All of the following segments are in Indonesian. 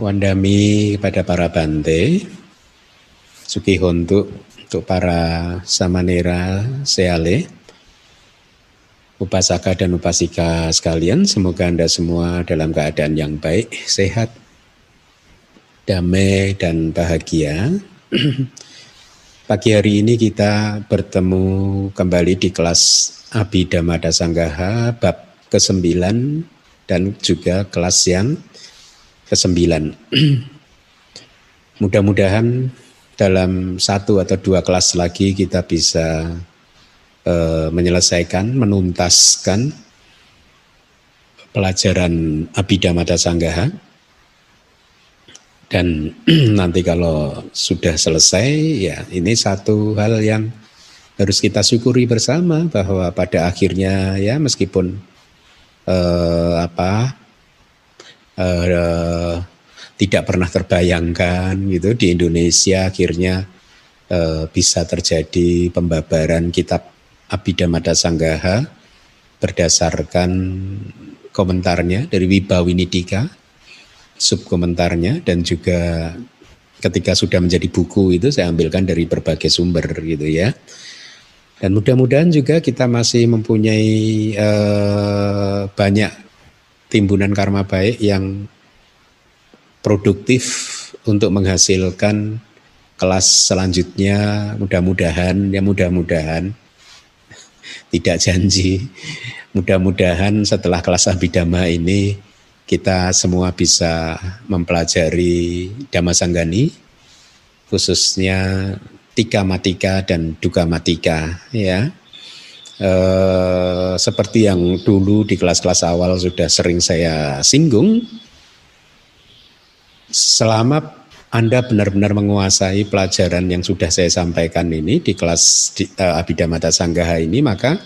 Wandami kepada para bante, Sukihontu untuk para samanera seale, upasaka dan upasika sekalian, semoga Anda semua dalam keadaan yang baik, sehat, damai dan bahagia. Pagi hari ini kita bertemu kembali di kelas Abhidhamma Dasanggaha bab ke-9 dan juga kelas yang ke-9. Mudah-mudahan dalam satu atau dua kelas lagi kita bisa uh, menyelesaikan, menuntaskan pelajaran Abhidhamma Dasanggaha dan nanti kalau sudah selesai ya ini satu hal yang harus kita syukuri bersama bahwa pada akhirnya ya meskipun eh, apa eh, tidak pernah terbayangkan gitu di Indonesia akhirnya eh, bisa terjadi pembabaran kitab Abhidhamma Sanggaha berdasarkan komentarnya dari Wibawinidika subkomentarnya dan juga ketika sudah menjadi buku itu saya ambilkan dari berbagai sumber gitu ya. Dan mudah-mudahan juga kita masih mempunyai eh, banyak timbunan karma baik yang produktif untuk menghasilkan kelas selanjutnya mudah-mudahan ya mudah-mudahan tidak janji mudah-mudahan setelah kelas abidama ini kita semua bisa mempelajari Dhamma Sanggani khususnya Tika Matika dan Duka Matika ya. E, seperti yang dulu di kelas-kelas awal sudah sering saya singgung selama anda benar-benar menguasai pelajaran yang sudah saya sampaikan ini di kelas di, uh, Abhidhamma Sanggaha ini maka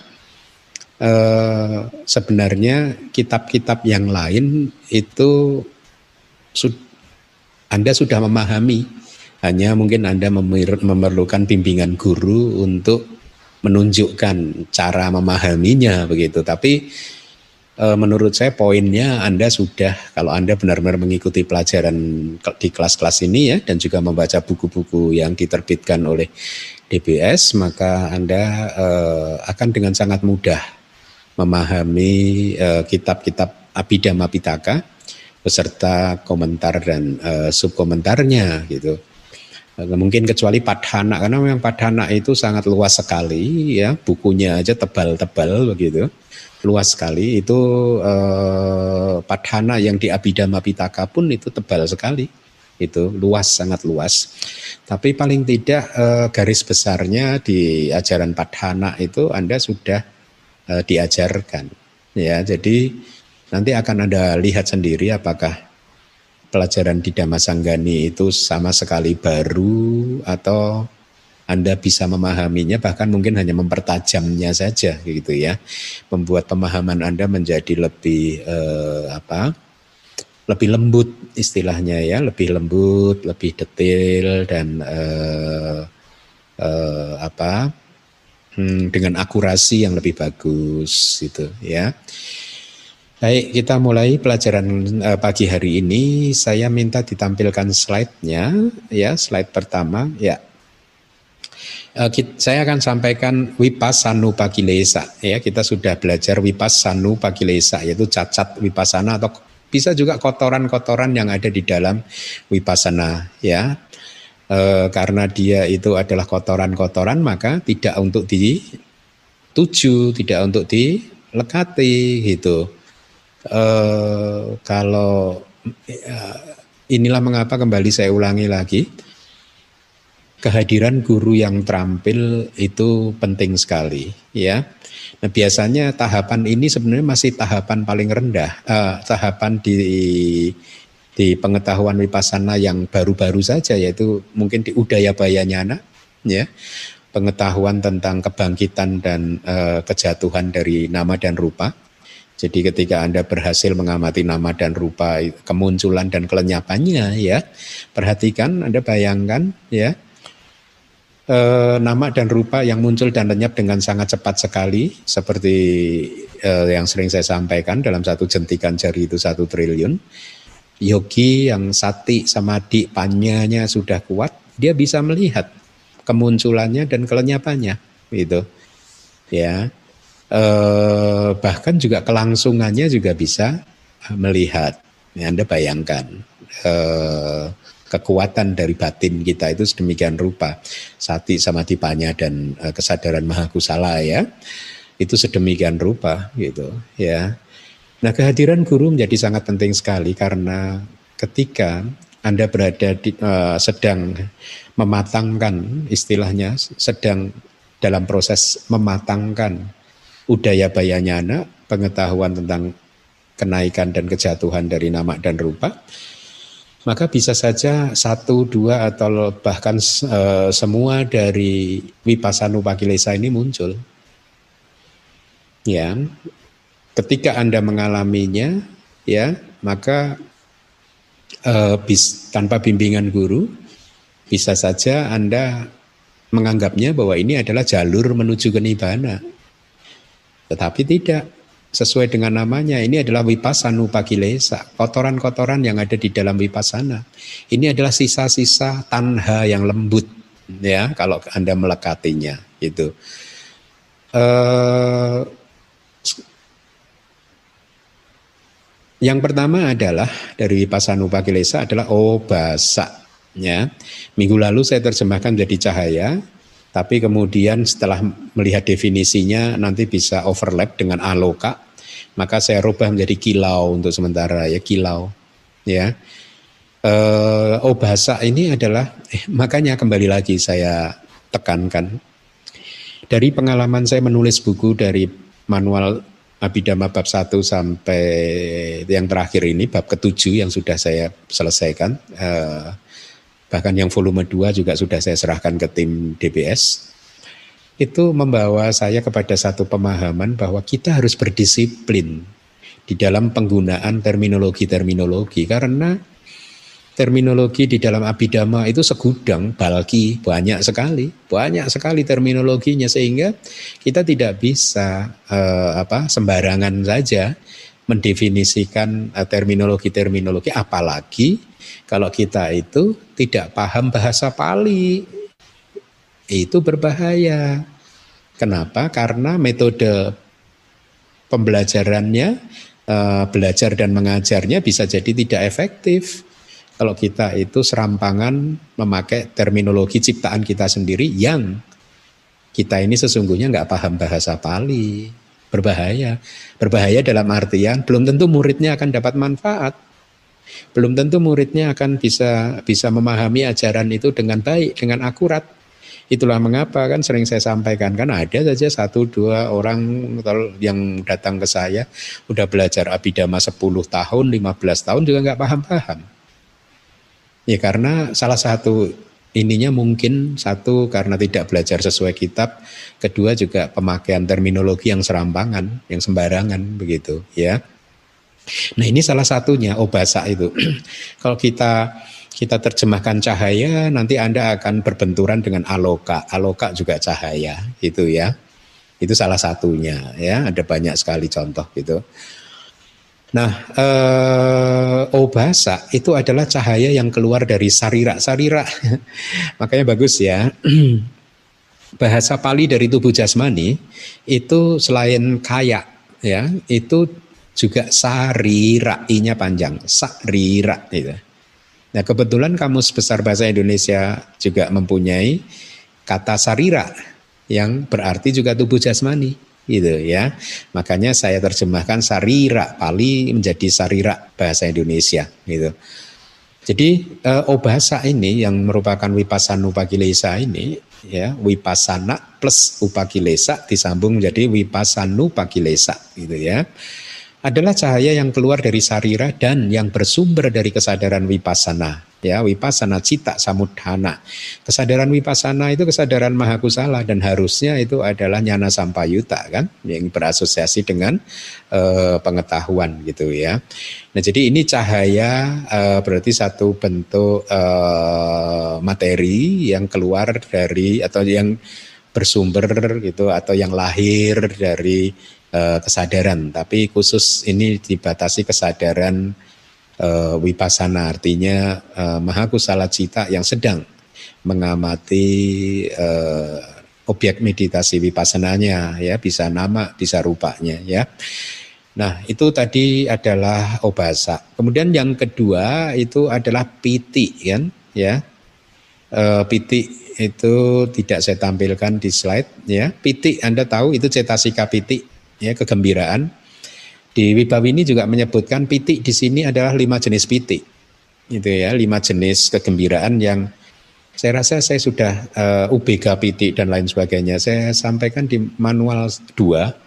eh, sebenarnya kitab-kitab yang lain itu Anda sudah memahami, hanya mungkin Anda memerlukan bimbingan guru untuk menunjukkan cara memahaminya begitu. Tapi e, menurut saya poinnya Anda sudah kalau Anda benar-benar mengikuti pelajaran di kelas-kelas ini ya dan juga membaca buku-buku yang diterbitkan oleh DBS maka Anda e, akan dengan sangat mudah memahami uh, kitab-kitab Abhidhamma Pitaka beserta komentar dan uh, subkomentarnya gitu. Mungkin kecuali Padhana karena memang Padhana itu sangat luas sekali ya, bukunya aja tebal-tebal begitu. Luas sekali itu uh, Padhana yang di Abhidhamma Pitaka pun itu tebal sekali. Itu luas sangat luas. Tapi paling tidak uh, garis besarnya di ajaran Padhana itu Anda sudah uh, diajarkan. Ya, jadi nanti akan ada lihat sendiri apakah pelajaran di Damasanggani itu sama sekali baru atau anda bisa memahaminya bahkan mungkin hanya mempertajamnya saja gitu ya membuat pemahaman Anda menjadi lebih eh, apa lebih lembut istilahnya ya lebih lembut lebih detail dan eh, eh, apa hmm, dengan akurasi yang lebih bagus gitu ya. Baik, kita mulai pelajaran uh, pagi hari ini. Saya minta ditampilkan slide-nya ya, slide pertama ya. Kita, saya akan sampaikan wipasanu pagilesa ya. Kita sudah belajar wipasanu pagilesa yaitu cacat wipasana atau bisa juga kotoran-kotoran yang ada di dalam wipasana ya e, karena dia itu adalah kotoran-kotoran maka tidak untuk dituju, tidak untuk dilekati gitu. E, kalau ya, inilah mengapa kembali saya ulangi lagi kehadiran guru yang terampil itu penting sekali ya. Nah biasanya tahapan ini sebenarnya masih tahapan paling rendah, uh, tahapan di di pengetahuan wipasana yang baru-baru saja yaitu mungkin di Udaya Bayanyana ya pengetahuan tentang kebangkitan dan e, kejatuhan dari nama dan rupa. Jadi ketika Anda berhasil mengamati nama dan rupa kemunculan dan kelenyapannya ya, perhatikan Anda bayangkan ya e, nama dan rupa yang muncul dan lenyap dengan sangat cepat sekali seperti e, yang sering saya sampaikan dalam satu jentikan jari itu satu triliun yogi yang sati samadhi panyanya sudah kuat, dia bisa melihat kemunculannya dan kelenyapannya gitu. Ya. Eh, bahkan juga kelangsungannya juga bisa melihat. Ya, Anda bayangkan eh, kekuatan dari batin kita itu sedemikian rupa. Sati samadhi panya dan eh, kesadaran mahakusala ya. Itu sedemikian rupa gitu ya. Nah, kehadiran guru menjadi sangat penting sekali karena ketika Anda berada di uh, sedang mematangkan istilahnya sedang dalam proses mematangkan udaya bayanyana, pengetahuan tentang kenaikan dan kejatuhan dari nama dan rupa, maka bisa saja satu, dua atau bahkan uh, semua dari Vipassana ini muncul. Ya, Ketika Anda mengalaminya, ya, maka uh, bis, tanpa bimbingan guru, bisa saja Anda menganggapnya bahwa ini adalah jalur menuju ke nibbana. Tetapi tidak sesuai dengan namanya. Ini adalah wipasanu pakilesa, kotoran-kotoran yang ada di dalam wipasana. Ini adalah sisa-sisa tanha yang lembut, ya kalau anda melekatinya, itu. Uh, Yang pertama adalah dari Pasanupa Kilesa adalah obasa. Ya. Minggu lalu saya terjemahkan jadi cahaya, tapi kemudian setelah melihat definisinya nanti bisa overlap dengan aloka, maka saya rubah menjadi kilau untuk sementara ya kilau. Ya. Eh, obasa ini adalah eh, makanya kembali lagi saya tekankan dari pengalaman saya menulis buku dari manual Abhidhamma bab 1 sampai yang terakhir ini bab ketujuh yang sudah saya selesaikan eh, bahkan yang volume 2 juga sudah saya serahkan ke tim DBS itu membawa saya kepada satu pemahaman bahwa kita harus berdisiplin di dalam penggunaan terminologi-terminologi. Karena terminologi di dalam abidama itu segudang balki banyak sekali. Banyak sekali terminologinya sehingga kita tidak bisa uh, apa sembarangan saja mendefinisikan terminologi-terminologi apalagi kalau kita itu tidak paham bahasa Pali. Itu berbahaya. Kenapa? Karena metode pembelajarannya uh, belajar dan mengajarnya bisa jadi tidak efektif. Kalau kita itu serampangan memakai terminologi ciptaan kita sendiri yang kita ini sesungguhnya nggak paham bahasa Pali, berbahaya. Berbahaya dalam artian belum tentu muridnya akan dapat manfaat. Belum tentu muridnya akan bisa bisa memahami ajaran itu dengan baik, dengan akurat. Itulah mengapa kan sering saya sampaikan kan ada saja satu dua orang yang datang ke saya udah belajar abidama 10 tahun, 15 tahun juga nggak paham-paham. Ya karena salah satu ininya mungkin satu karena tidak belajar sesuai kitab, kedua juga pemakaian terminologi yang serampangan, yang sembarangan begitu ya. Nah ini salah satunya obasa itu. Kalau kita kita terjemahkan cahaya, nanti Anda akan berbenturan dengan aloka. Aloka juga cahaya, itu ya. Itu salah satunya ya. Ada banyak sekali contoh gitu. Nah, eh, obasa itu adalah cahaya yang keluar dari sarira. Sarira, makanya bagus ya. Bahasa Pali dari tubuh jasmani itu selain kaya, ya, itu juga sarira, i-nya panjang, sarira. Gitu. Nah, kebetulan kamus besar bahasa Indonesia juga mempunyai kata sarira yang berarti juga tubuh jasmani gitu ya. Makanya saya terjemahkan sarira Pali menjadi sarira bahasa Indonesia gitu. Jadi uh, obasa ini yang merupakan wipasana upakilesa ini ya wipasana plus upakilesa disambung menjadi wipasanu upakilesa gitu ya adalah cahaya yang keluar dari sarira dan yang bersumber dari kesadaran wipasana ya wipasana cita samudhana. Kesadaran wipasana itu kesadaran mahakusala dan harusnya itu adalah nyana sampayuta kan? Yang berasosiasi dengan uh, pengetahuan gitu ya. Nah jadi ini cahaya uh, berarti satu bentuk uh, materi yang keluar dari atau yang bersumber gitu atau yang lahir dari kesadaran, tapi khusus ini dibatasi kesadaran uh, wipasana artinya uh, mahakusala cita yang sedang mengamati uh, objek meditasi vipasananya ya bisa nama bisa rupanya ya. Nah, itu tadi adalah obasa. Kemudian yang kedua itu adalah piti kan ya. E, piti itu tidak saya tampilkan di slide ya. Piti Anda tahu itu cetasika piti ya kegembiraan. Di Wibawi ini juga menyebutkan piti di sini adalah lima jenis piti. Itu ya, lima jenis kegembiraan yang saya rasa saya sudah uh, eh, UBG piti dan lain sebagainya. Saya sampaikan di manual 2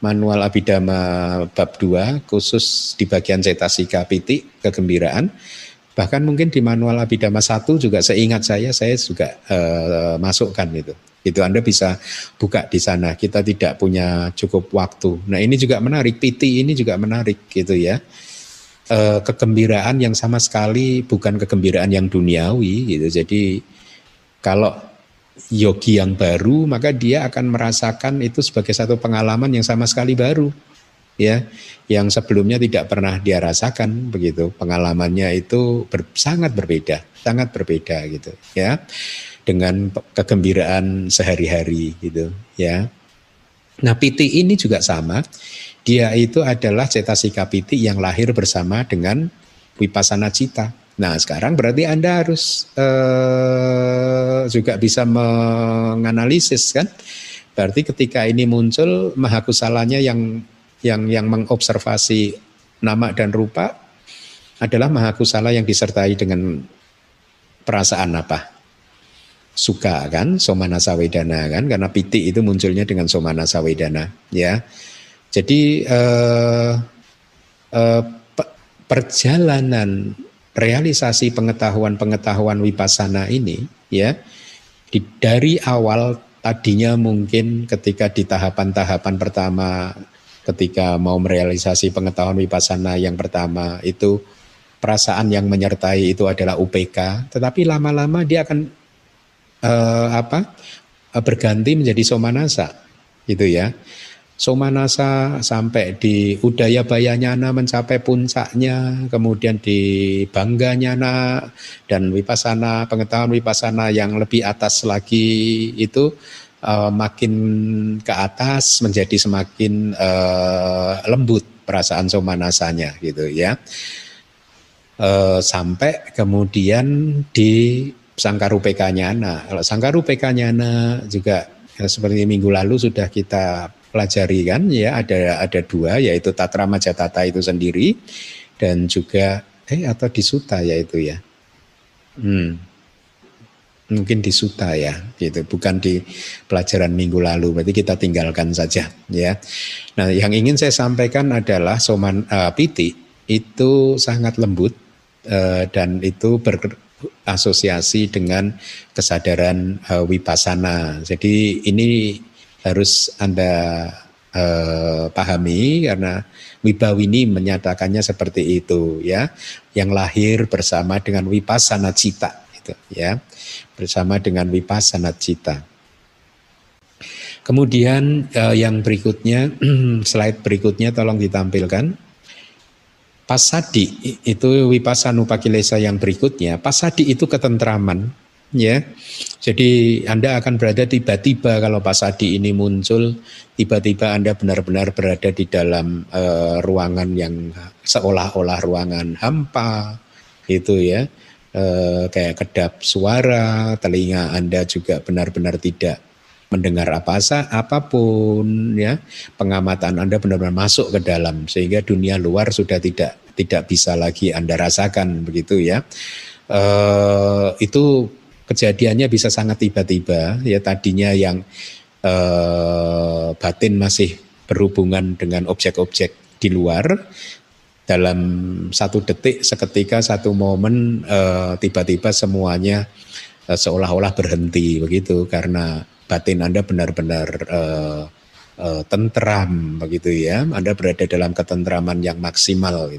manual Abidama bab 2 khusus di bagian cetasika piti kegembiraan bahkan mungkin di manual Abidama 1 juga seingat saya saya juga uh, masukkan itu itu Anda bisa buka di sana kita tidak punya cukup waktu nah ini juga menarik piti ini juga menarik gitu ya uh, kegembiraan yang sama sekali bukan kegembiraan yang duniawi gitu jadi kalau yogi yang baru, maka dia akan merasakan itu sebagai satu pengalaman yang sama sekali baru. Ya, yang sebelumnya tidak pernah dia rasakan begitu. Pengalamannya itu ber, sangat berbeda, sangat berbeda gitu, ya. Dengan kegembiraan sehari-hari gitu, ya. Nah, piti ini juga sama. Dia itu adalah cetasika piti yang lahir bersama dengan wipasana cita. Nah sekarang berarti Anda harus uh, juga bisa menganalisis kan. Berarti ketika ini muncul mahakusalanya yang yang yang mengobservasi nama dan rupa adalah mahakusala yang disertai dengan perasaan apa? Suka kan, somana sawedana kan, karena piti itu munculnya dengan somana sawedana ya. Jadi uh, uh, perjalanan realisasi pengetahuan-pengetahuan wipasana ini ya di, dari awal tadinya mungkin ketika di tahapan-tahapan pertama ketika mau merealisasi pengetahuan wipasana yang pertama itu perasaan yang menyertai itu adalah UPK tetapi lama-lama dia akan uh, apa berganti menjadi somanasa gitu ya Somanasa sampai di Udaya Bayanyana mencapai puncaknya, kemudian di Bangganyana dan Wipasana, pengetahuan Wipasana yang lebih atas lagi itu uh, makin ke atas menjadi semakin uh, lembut perasaan somanasanya gitu ya. Sampai kemudian di Sangkarupekanyana. Kalau Sangkarupekanyana juga ya, seperti minggu lalu sudah kita pelajari kan ya ada ada dua yaitu Tatra Majatata itu sendiri dan juga eh atau di Suta ya. Hmm. Mungkin di Suta ya gitu, bukan di pelajaran minggu lalu. Berarti kita tinggalkan saja ya. Nah, yang ingin saya sampaikan adalah soman uh, piti itu sangat lembut uh, dan itu berasosiasi dengan kesadaran uh, wipasana. Jadi ini harus Anda uh, pahami karena Wibawini menyatakannya seperti itu ya, yang lahir bersama dengan Wipasana Cita itu ya, bersama dengan Wipasana Cita. Kemudian uh, yang berikutnya slide berikutnya tolong ditampilkan. Pasadi itu Wipasanupakilesa yang berikutnya. Pasadi itu ketentraman ya. Jadi Anda akan berada tiba-tiba kalau Pak Sadi ini muncul, tiba-tiba Anda benar-benar berada di dalam uh, ruangan yang seolah-olah ruangan hampa, itu ya, uh, kayak kedap suara, telinga Anda juga benar-benar tidak mendengar apa saja apa pun ya pengamatan Anda benar-benar masuk ke dalam sehingga dunia luar sudah tidak tidak bisa lagi Anda rasakan begitu ya. Uh, itu kejadiannya bisa sangat tiba-tiba ya. Tadinya yang eh, batin masih berhubungan dengan objek-objek di luar dalam satu detik seketika satu momen eh, tiba-tiba semuanya seolah-olah berhenti begitu. Karena batin Anda benar-benar uh, tentram begitu ya. Anda berada dalam ketentraman yang maksimal.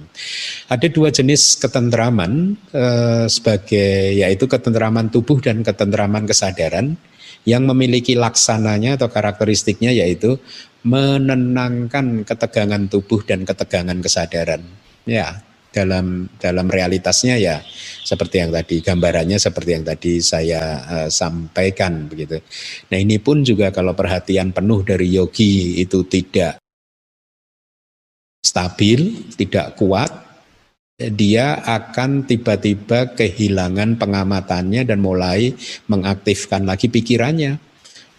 Ada dua jenis ketentraman uh, sebagai yaitu ketentraman tubuh dan ketentraman kesadaran yang memiliki laksananya atau karakteristiknya yaitu menenangkan ketegangan tubuh dan ketegangan kesadaran. Ya, dalam dalam realitasnya ya seperti yang tadi gambarannya seperti yang tadi saya uh, sampaikan begitu. Nah ini pun juga kalau perhatian penuh dari yogi itu tidak stabil, tidak kuat, dia akan tiba-tiba kehilangan pengamatannya dan mulai mengaktifkan lagi pikirannya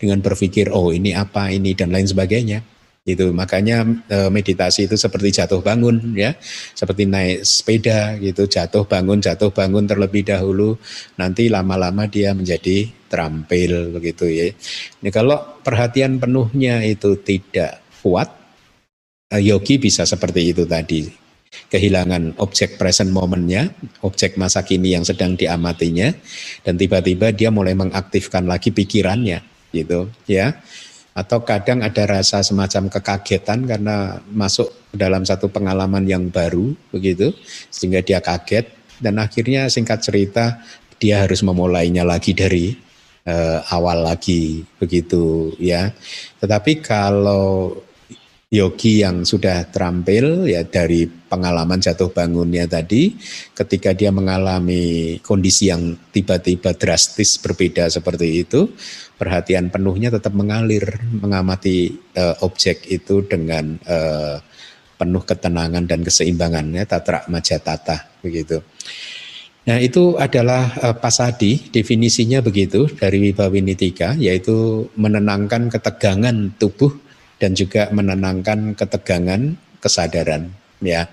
dengan berpikir oh ini apa ini dan lain sebagainya itu makanya e, meditasi itu seperti jatuh bangun ya. Seperti naik sepeda gitu. Jatuh bangun jatuh bangun terlebih dahulu nanti lama-lama dia menjadi terampil begitu ya. Ini kalau perhatian penuhnya itu tidak kuat e, yogi bisa seperti itu tadi. Kehilangan objek present momennya objek masa kini yang sedang diamatinya dan tiba-tiba dia mulai mengaktifkan lagi pikirannya gitu ya atau kadang ada rasa semacam kekagetan karena masuk dalam satu pengalaman yang baru begitu sehingga dia kaget dan akhirnya singkat cerita dia harus memulainya lagi dari uh, awal lagi begitu ya. Tetapi kalau yogi yang sudah terampil ya dari pengalaman jatuh bangunnya tadi ketika dia mengalami kondisi yang tiba-tiba drastis berbeda seperti itu perhatian penuhnya tetap mengalir mengamati uh, objek itu dengan uh, penuh ketenangan dan keseimbangannya tatra majatata begitu. Nah itu adalah uh, pasadi definisinya begitu dari Wibawinitika yaitu menenangkan ketegangan tubuh dan juga menenangkan ketegangan kesadaran ya.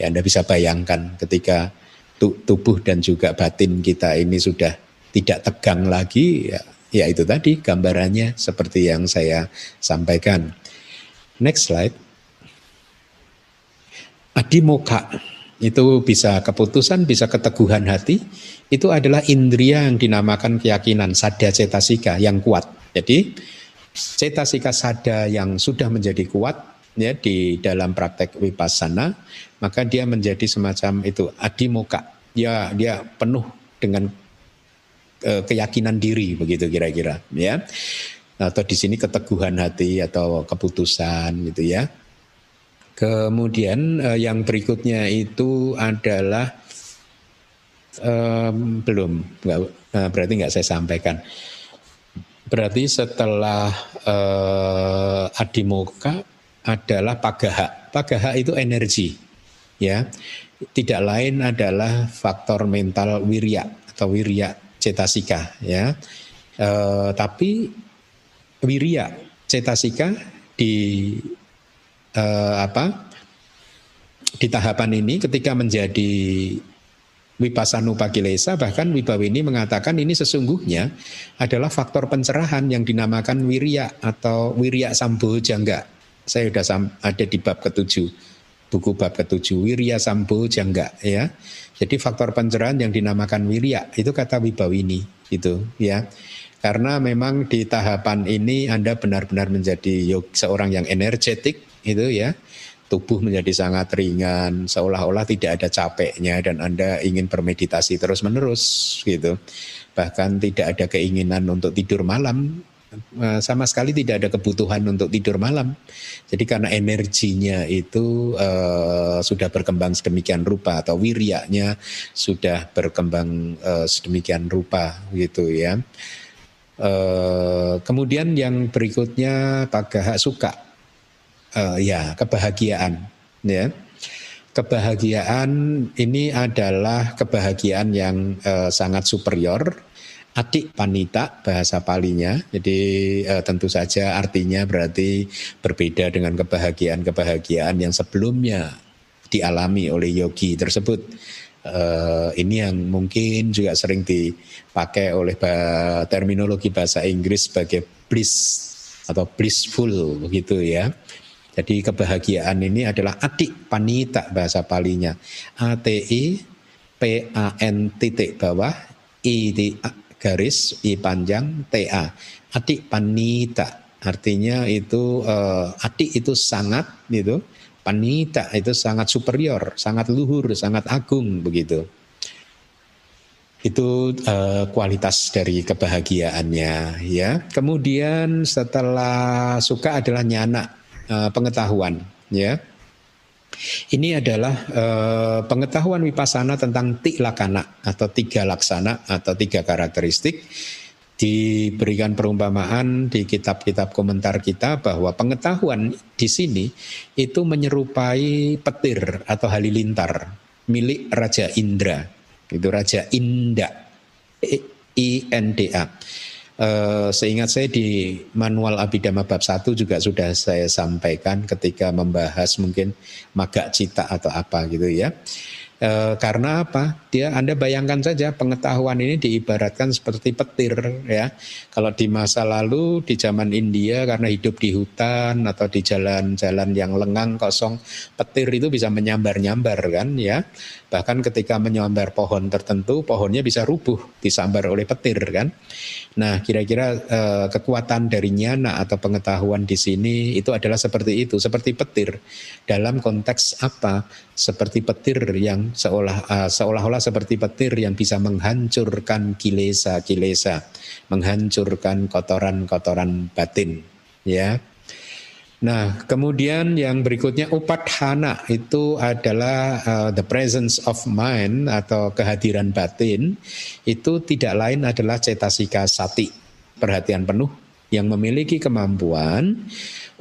Ya Anda bisa bayangkan ketika tubuh dan juga batin kita ini sudah tidak tegang lagi ya, ya itu tadi gambarannya seperti yang saya sampaikan. Next slide. Adimoka itu bisa keputusan, bisa keteguhan hati. Itu adalah indria yang dinamakan keyakinan sadya cetasika yang kuat. Jadi cetasika sada yang sudah menjadi kuat ya di dalam praktek vipassana maka dia menjadi semacam itu adimoka dia dia penuh dengan uh, keyakinan diri begitu kira-kira ya. Atau di sini keteguhan hati atau keputusan gitu ya. Kemudian uh, yang berikutnya itu adalah um, belum nggak uh, berarti nggak saya sampaikan Berarti setelah uh, adimoka adalah pagaha. Pagaha itu energi, ya. Tidak lain adalah faktor mental wirya atau wirya cetasika, ya. Uh, tapi wirya cetasika di uh, apa? Di tahapan ini ketika menjadi Wipassanupakilesa bahkan Wibawini mengatakan ini sesungguhnya adalah faktor pencerahan yang dinamakan wirya atau wirya sambo jangga. Saya sudah ada di bab ketujuh, buku bab ketujuh wirya sambo jangga ya. Jadi faktor pencerahan yang dinamakan wirya itu kata Wibawini itu ya. Karena memang di tahapan ini Anda benar-benar menjadi seorang yang energetik itu ya tubuh menjadi sangat ringan, seolah-olah tidak ada capeknya dan Anda ingin bermeditasi terus-menerus gitu. Bahkan tidak ada keinginan untuk tidur malam, eh, sama sekali tidak ada kebutuhan untuk tidur malam. Jadi karena energinya itu uh, sudah berkembang sedemikian rupa atau wiryanya sudah berkembang uh, sedemikian rupa gitu ya. Uh, kemudian yang berikutnya Pagaha suka uh, ya kebahagiaan ya. Kebahagiaan ini adalah kebahagiaan yang uh, sangat superior. Adik panita bahasa palinya. Jadi uh, tentu saja artinya berarti berbeda dengan kebahagiaan-kebahagiaan yang sebelumnya dialami oleh yogi tersebut. Uh, ini yang mungkin juga sering dipakai oleh terminologi bahasa Inggris sebagai bliss atau blissful begitu ya jadi kebahagiaan ini adalah adik panita bahasa palinya. A T I P A N titik bawah I di garis I panjang T A. Adik panita artinya itu uh, adik itu sangat gitu. Panita itu sangat superior, sangat luhur, sangat agung begitu. Itu uh, kualitas dari kebahagiaannya ya. Kemudian setelah suka adalah nyana uh, pengetahuan ya Ini adalah uh, pengetahuan wipasana tentang tiklakana atau tiga laksana atau tiga karakteristik diberikan perumpamaan di kitab-kitab komentar kita bahwa pengetahuan di sini itu menyerupai petir atau halilintar milik Raja Indra. Itu Raja Inda. I N D A. Uh, seingat saya di manual Abhidhamma bab 1 juga sudah saya sampaikan ketika membahas mungkin magak cita atau apa gitu ya. E, karena apa? Dia Anda bayangkan saja pengetahuan ini diibaratkan seperti petir ya. Kalau di masa lalu di zaman India karena hidup di hutan atau di jalan-jalan yang lengang kosong, petir itu bisa menyambar-nyambar kan ya. Bahkan ketika menyambar pohon tertentu, pohonnya bisa rubuh disambar oleh petir kan. Nah, kira-kira e, kekuatan dari nyana atau pengetahuan di sini itu adalah seperti itu, seperti petir. Dalam konteks apa? Seperti petir yang seolah uh, seolah-olah seperti petir yang bisa menghancurkan kilesa-kilesa, menghancurkan kotoran-kotoran batin, ya. Nah, kemudian yang berikutnya upadhana itu adalah uh, the presence of mind atau kehadiran batin itu tidak lain adalah cetasika sati, perhatian penuh yang memiliki kemampuan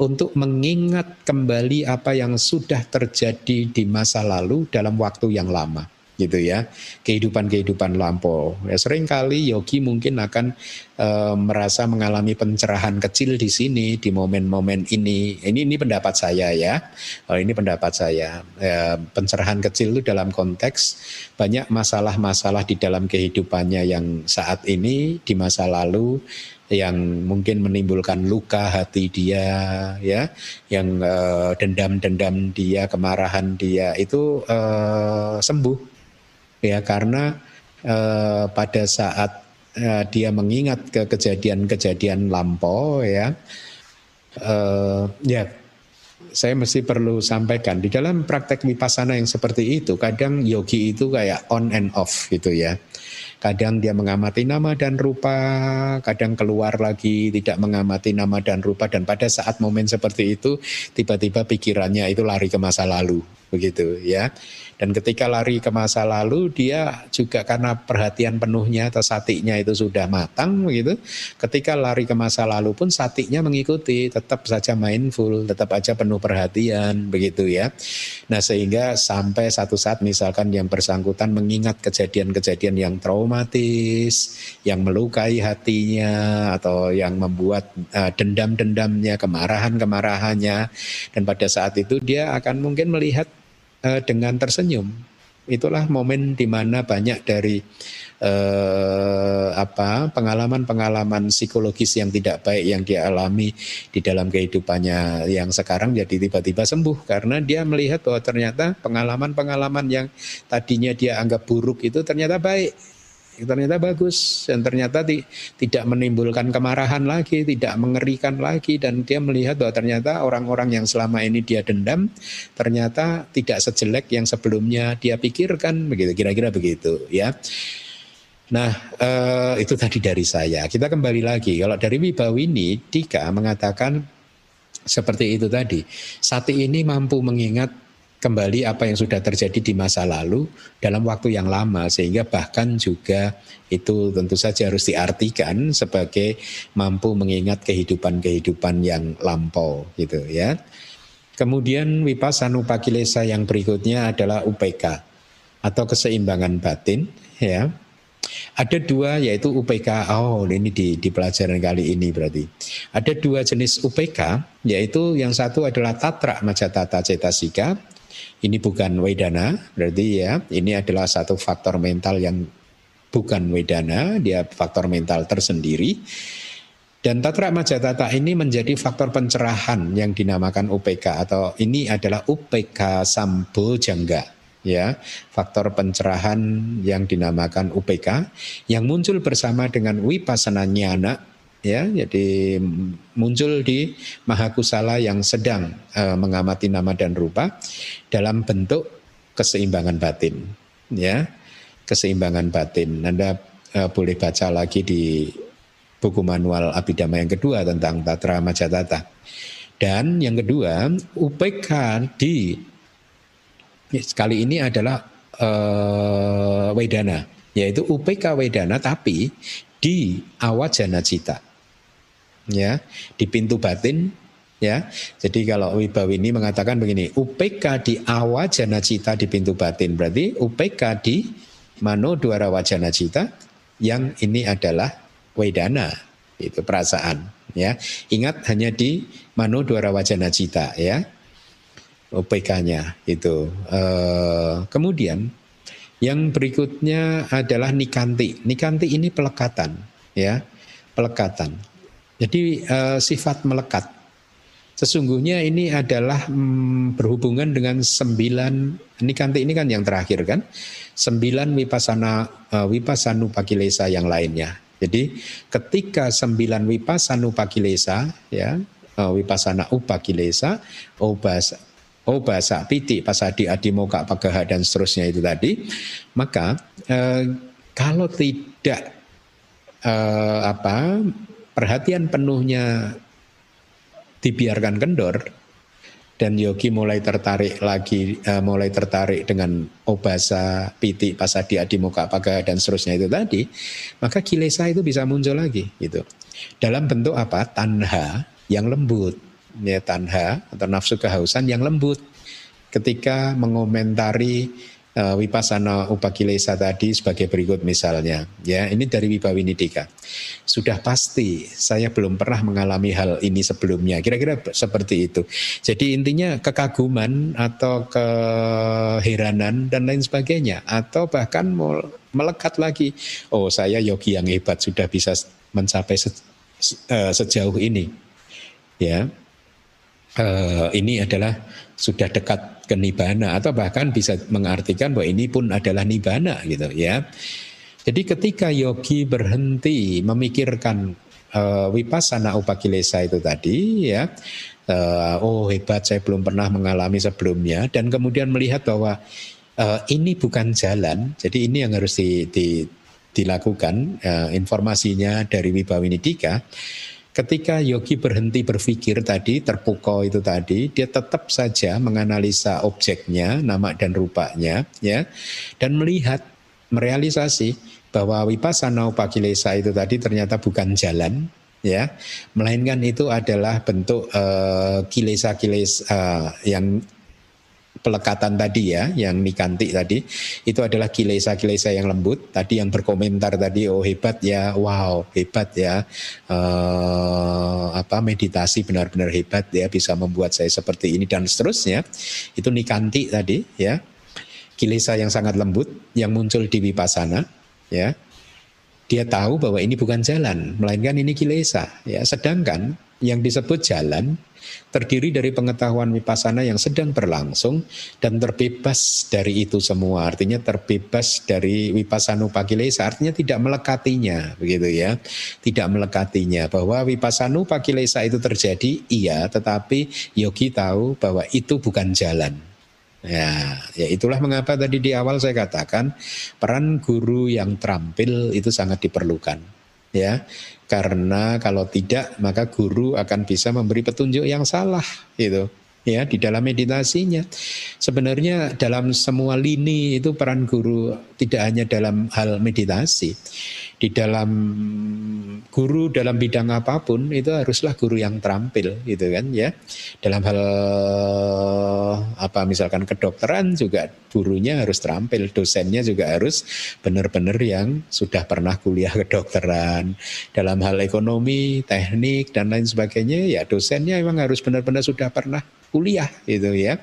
untuk mengingat kembali apa yang sudah terjadi di masa lalu dalam waktu yang lama gitu ya. Kehidupan-kehidupan lampau. Ya sering kali yogi mungkin akan e, merasa mengalami pencerahan kecil di sini di momen-momen ini. Ini ini pendapat saya ya. Oh, ini pendapat saya. E, pencerahan kecil itu dalam konteks banyak masalah-masalah di dalam kehidupannya yang saat ini di masa lalu yang mungkin menimbulkan luka hati dia ya. Yang dendam-dendam dia kemarahan dia itu uh, sembuh ya karena uh, pada saat uh, dia mengingat ke kejadian-kejadian lampau ya uh, ya saya mesti perlu sampaikan di dalam praktek vipassana yang seperti itu kadang yogi itu kayak on and off gitu ya Kadang dia mengamati nama dan rupa, kadang keluar lagi tidak mengamati nama dan rupa dan pada saat momen seperti itu tiba-tiba pikirannya itu lari ke masa lalu begitu ya. Dan ketika lari ke masa lalu dia juga karena perhatian penuhnya atau satinya itu sudah matang begitu. Ketika lari ke masa lalu pun satinya mengikuti, tetap saja mindful, tetap aja penuh perhatian begitu ya. Nah, sehingga sampai satu saat misalkan yang bersangkutan mengingat kejadian-kejadian yang traumatis, yang melukai hatinya atau yang membuat uh, dendam-dendamnya, kemarahan-kemarahannya dan pada saat itu dia akan mungkin melihat uh, dengan tersenyum. Itulah momen di mana banyak dari uh, apa pengalaman-pengalaman psikologis yang tidak baik yang dia alami di dalam kehidupannya yang sekarang jadi tiba-tiba sembuh karena dia melihat bahwa ternyata pengalaman-pengalaman yang tadinya dia anggap buruk itu ternyata baik ternyata bagus dan ternyata di, tidak menimbulkan kemarahan lagi, tidak mengerikan lagi dan dia melihat bahwa ternyata orang-orang yang selama ini dia dendam ternyata tidak sejelek yang sebelumnya dia pikirkan begitu kira-kira begitu ya. Nah eh, itu tadi dari saya. Kita kembali lagi kalau dari Wibawini Dika mengatakan seperti itu tadi. Sati ini mampu mengingat kembali apa yang sudah terjadi di masa lalu dalam waktu yang lama sehingga bahkan juga itu tentu saja harus diartikan sebagai mampu mengingat kehidupan-kehidupan yang lampau gitu ya. Kemudian pakilesa yang berikutnya adalah UPK atau keseimbangan batin ya. Ada dua yaitu UPK. Oh, ini di, di pelajaran kali ini berarti. Ada dua jenis UPK yaitu yang satu adalah tatra majatata cetasika ini bukan wedana, berarti ya ini adalah satu faktor mental yang bukan wedana, dia faktor mental tersendiri. Dan Tatra Majatata ini menjadi faktor pencerahan yang dinamakan UPK atau ini adalah UPK Sambo Jangga ya faktor pencerahan yang dinamakan UPK yang muncul bersama dengan Wipasana Nyana ya jadi muncul di Mahakusala yang sedang uh, mengamati nama dan rupa dalam bentuk keseimbangan batin. Ya keseimbangan batin. Anda uh, boleh baca lagi di buku manual Abhidhamma yang kedua tentang Tatra Majatata dan yang kedua UPK di Kali ini adalah uh, Wedana, yaitu UPK Wedana tapi di awajana cita. Ya, di pintu batin ya. Jadi kalau Wibawini mengatakan begini, UPK di awajana cita di pintu batin berarti UPK di mano dwara wajana cita yang ini adalah wedana itu perasaan ya. Ingat hanya di mano dwara wajana cita ya. UPK-nya itu. E, kemudian yang berikutnya adalah nikanti. Nikanti ini pelekatan, ya, pelekatan. Jadi e, sifat melekat. Sesungguhnya ini adalah hmm, berhubungan dengan sembilan nikanti ini kan yang terakhir kan, sembilan wipasana e, wipasanu pakilesa yang lainnya. Jadi ketika sembilan wipasanu pakilesa, ya, wipasana upakilesa, obas bahasa piti pasadi adimoka pagaha dan seterusnya itu tadi maka eh, kalau tidak eh, apa perhatian penuhnya dibiarkan kendor dan yogi mulai tertarik lagi uh, mulai tertarik dengan obasa piti pasadi adimoka pagaha dan seterusnya itu tadi maka kilesa itu bisa muncul lagi gitu. Dalam bentuk apa? Tanha yang lembut ya tanha atau nafsu kehausan yang lembut. Ketika mengomentari uh, wipasana upakilesa tadi sebagai berikut misalnya. Ya ini dari Wibawinidika. Sudah pasti saya belum pernah mengalami hal ini sebelumnya. Kira-kira seperti itu. Jadi intinya kekaguman atau keheranan dan lain sebagainya. Atau bahkan melekat lagi. Oh saya yogi yang hebat sudah bisa mencapai se, uh, sejauh ini. Ya. Uh, ini adalah sudah dekat ke nibana atau bahkan bisa mengartikan bahwa ini pun adalah nibana gitu ya. Jadi ketika yogi berhenti memikirkan uh, wipasana upakilesa itu tadi ya, uh, oh hebat saya belum pernah mengalami sebelumnya dan kemudian melihat bahwa uh, ini bukan jalan, jadi ini yang harus di, di, dilakukan uh, informasinya dari Wibawinidika ketika yogi berhenti berpikir tadi, terpukau itu tadi, dia tetap saja menganalisa objeknya, nama dan rupanya, ya, dan melihat, merealisasi bahwa wipasana upakilesa itu tadi ternyata bukan jalan, ya, melainkan itu adalah bentuk uh, kilesa-kilesa uh, yang pelekatan tadi ya, yang nikanti tadi, itu adalah kilesa-kilesa yang lembut. Tadi yang berkomentar tadi, oh hebat ya, wow hebat ya, uh, apa meditasi benar-benar hebat ya, bisa membuat saya seperti ini dan seterusnya. Itu nikanti tadi ya, kilesa yang sangat lembut yang muncul di wipasana ya. Dia tahu bahwa ini bukan jalan, melainkan ini kilesa ya. Sedangkan yang disebut jalan terdiri dari pengetahuan wipasana yang sedang berlangsung dan terbebas dari itu semua. Artinya terbebas dari wipasanu pakilesa, artinya tidak melekatinya, begitu ya. Tidak melekatinya bahwa wipasanu pakilesa itu terjadi, iya, tetapi yogi tahu bahwa itu bukan jalan. Ya, ya itulah mengapa tadi di awal saya katakan peran guru yang terampil itu sangat diperlukan. Ya, karena kalau tidak maka guru akan bisa memberi petunjuk yang salah gitu ya di dalam meditasinya. Sebenarnya dalam semua lini itu peran guru tidak hanya dalam hal meditasi. Di dalam guru dalam bidang apa pun itu haruslah guru yang terampil gitu kan ya. Dalam hal apa misalkan kedokteran juga gurunya harus terampil, dosennya juga harus benar-benar yang sudah pernah kuliah kedokteran. Dalam hal ekonomi, teknik dan lain sebagainya ya dosennya memang harus benar-benar sudah pernah kuliah itu ya.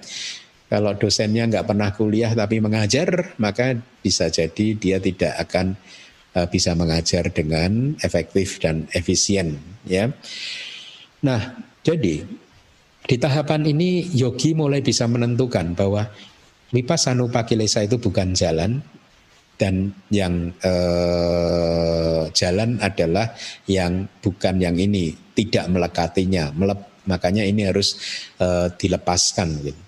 Kalau dosennya nggak pernah kuliah tapi mengajar, maka bisa jadi dia tidak akan uh, bisa mengajar dengan efektif dan efisien ya. Nah, jadi di tahapan ini yogi mulai bisa menentukan bahwa vipassana itu bukan jalan dan yang eh, jalan adalah yang bukan yang ini, tidak melekatinya, melep, makanya ini harus uh, dilepaskan gitu.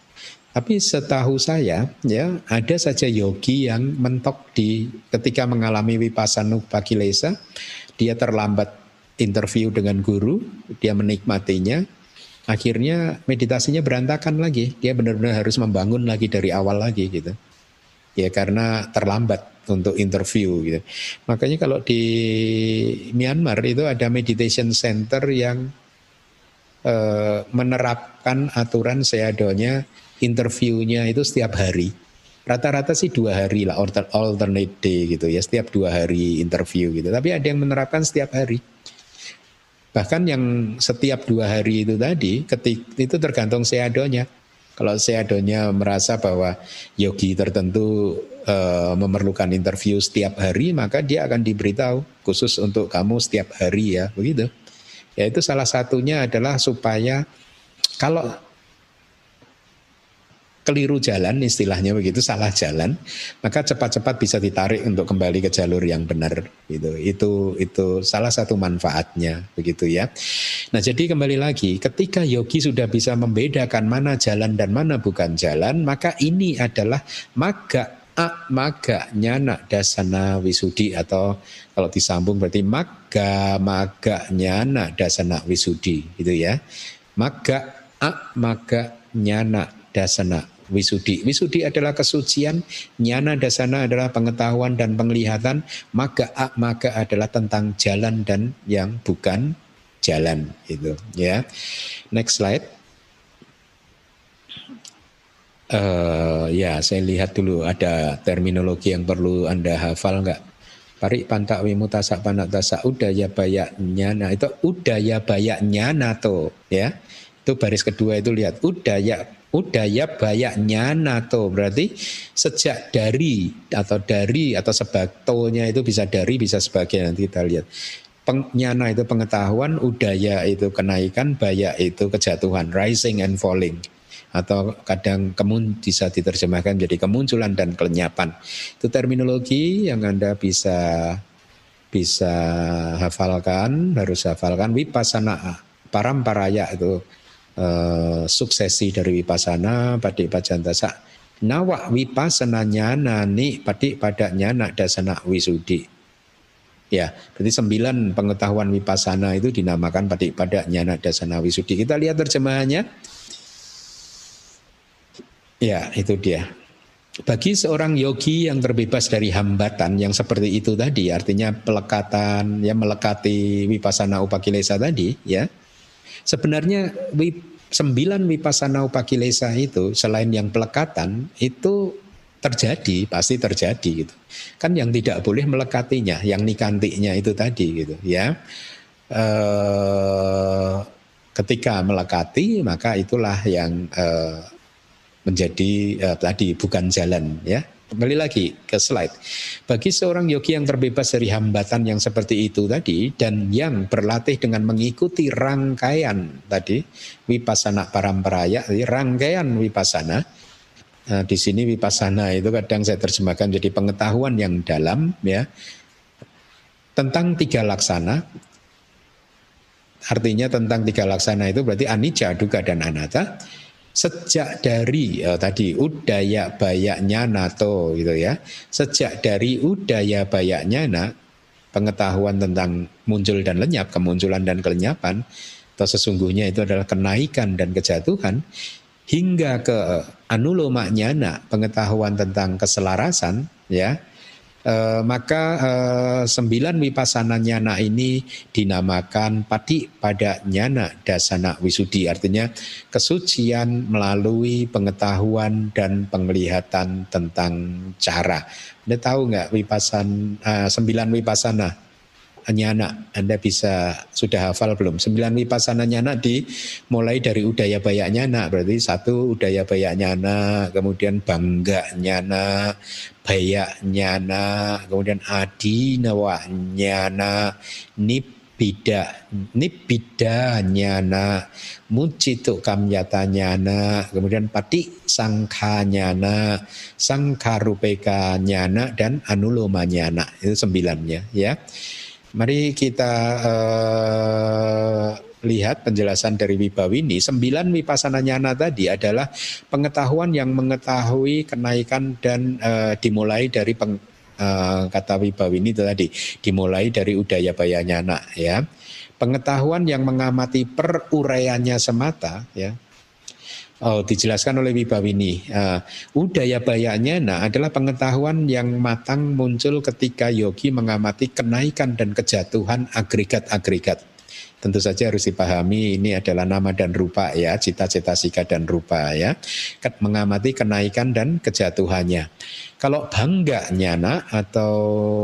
Tapi setahu saya ya ada saja yogi yang mentok di ketika mengalami vipassana pakilesa dia terlambat interview dengan guru, dia menikmatinya akhirnya meditasinya berantakan lagi. Dia benar-benar harus membangun lagi dari awal lagi gitu. Ya karena terlambat untuk interview gitu. Makanya kalau di Myanmar itu ada meditation center yang eh, menerapkan aturan seadonya interviewnya itu setiap hari. Rata-rata sih dua hari lah alternate day gitu ya setiap dua hari interview gitu. Tapi ada yang menerapkan setiap hari. Bahkan yang setiap dua hari itu tadi, ketik itu tergantung seadonya. Kalau seadonya merasa bahwa yogi tertentu e, memerlukan interview setiap hari, maka dia akan diberitahu khusus untuk kamu setiap hari ya, begitu. Ya itu salah satunya adalah supaya kalau keliru jalan istilahnya begitu salah jalan maka cepat-cepat bisa ditarik untuk kembali ke jalur yang benar gitu. Itu itu salah satu manfaatnya begitu ya. Nah jadi kembali lagi ketika yogi sudah bisa membedakan mana jalan dan mana bukan jalan maka ini adalah maga a maga nyana dasana wisudi atau kalau disambung berarti maga maga nyana dasana wisudi gitu ya. Maga a maga nyana dasana Wisudi. Wisudi adalah kesucian, nyana dasana adalah pengetahuan dan penglihatan, maka maka adalah tentang jalan dan yang bukan jalan itu ya. Next slide. Uh, ya, saya lihat dulu ada terminologi yang perlu Anda hafal enggak? Parik pantak wimutasak panak tasak udaya bayak nyana itu udaya bayak nyana tuh ya. Itu baris kedua itu lihat udaya Udaya bayak nyana tuh berarti sejak dari atau dari atau sebatonya itu bisa dari bisa sebagai nanti kita lihat. Pengnyana itu pengetahuan, udaya itu kenaikan, bayak itu kejatuhan, rising and falling atau kadang kemun bisa diterjemahkan menjadi kemunculan dan kelenyapan. Itu terminologi yang Anda bisa bisa hafalkan, harus hafalkan wipasana paramparaya itu uh, suksesi dari wipasana padik pajantasa. Nawa wipasana nyana ni padik pada nyana dasana wisudi. Ya berarti sembilan pengetahuan wipasana itu dinamakan padik pada nyana dasana wisudi. Kita lihat terjemahannya. Ya itu dia. Bagi seorang yogi yang terbebas dari hambatan yang seperti itu tadi, artinya pelekatan, yang melekati wipasana upakilesa tadi, ya, Sebenarnya sembilan wipasana upakilesa itu selain yang pelekatan itu terjadi pasti terjadi gitu. Kan yang tidak boleh melekatinya yang nikantinya itu tadi gitu ya. E, ketika melekati maka itulah yang e, menjadi e, tadi bukan jalan ya Kembali lagi ke slide. Bagi seorang yogi yang terbebas dari hambatan yang seperti itu tadi dan yang berlatih dengan mengikuti rangkaian tadi wipasana paramparaya, rangkaian wipasana. Nah, di sini wipasana itu kadang saya terjemahkan jadi pengetahuan yang dalam ya tentang tiga laksana. Artinya tentang tiga laksana itu berarti anicca, duga dan anatta sejak dari uh, tadi udaya bayaknya nato gitu ya. Sejak dari udaya bayaknya na pengetahuan tentang muncul dan lenyap kemunculan dan kelenyapan atau sesungguhnya itu adalah kenaikan dan kejatuhan hingga ke anuloma nyana pengetahuan tentang keselarasan ya Eh, maka uh, sembilan wipasana nyana ini dinamakan pati pada nyana dasana wisudi artinya kesucian melalui pengetahuan dan penglihatan tentang cara. Anda tahu nggak wipasan uh, sembilan wipasana nyana Anda bisa sudah hafal belum? Sembilan wipasana nyana di mulai dari udaya bayak nyana berarti satu udaya bayak nyana kemudian bangga nyana bayak nyana kemudian adi nawa nyana nipida nipida nyana mucitu kamyata nyana kemudian pati sangka nyana sangkarupeka nyana dan anuloma nyana itu sembilannya ya Mari kita uh, lihat penjelasan dari Wibawini. Sembilan wipasana nyana tadi adalah pengetahuan yang mengetahui kenaikan dan uh, dimulai dari peng, uh, kata Wibawini itu tadi dimulai dari udaya bayanya nak ya. Pengetahuan yang mengamati peruraiannya semata ya. Oh, dijelaskan oleh Wibawini. Uh, udaya bayanya nah adalah pengetahuan yang matang muncul ketika yogi mengamati kenaikan dan kejatuhan agregat-agregat tentu saja harus dipahami ini adalah nama dan rupa ya, cita-cita sika dan rupa ya. Mengamati kenaikan dan kejatuhannya. Kalau bangga nyana atau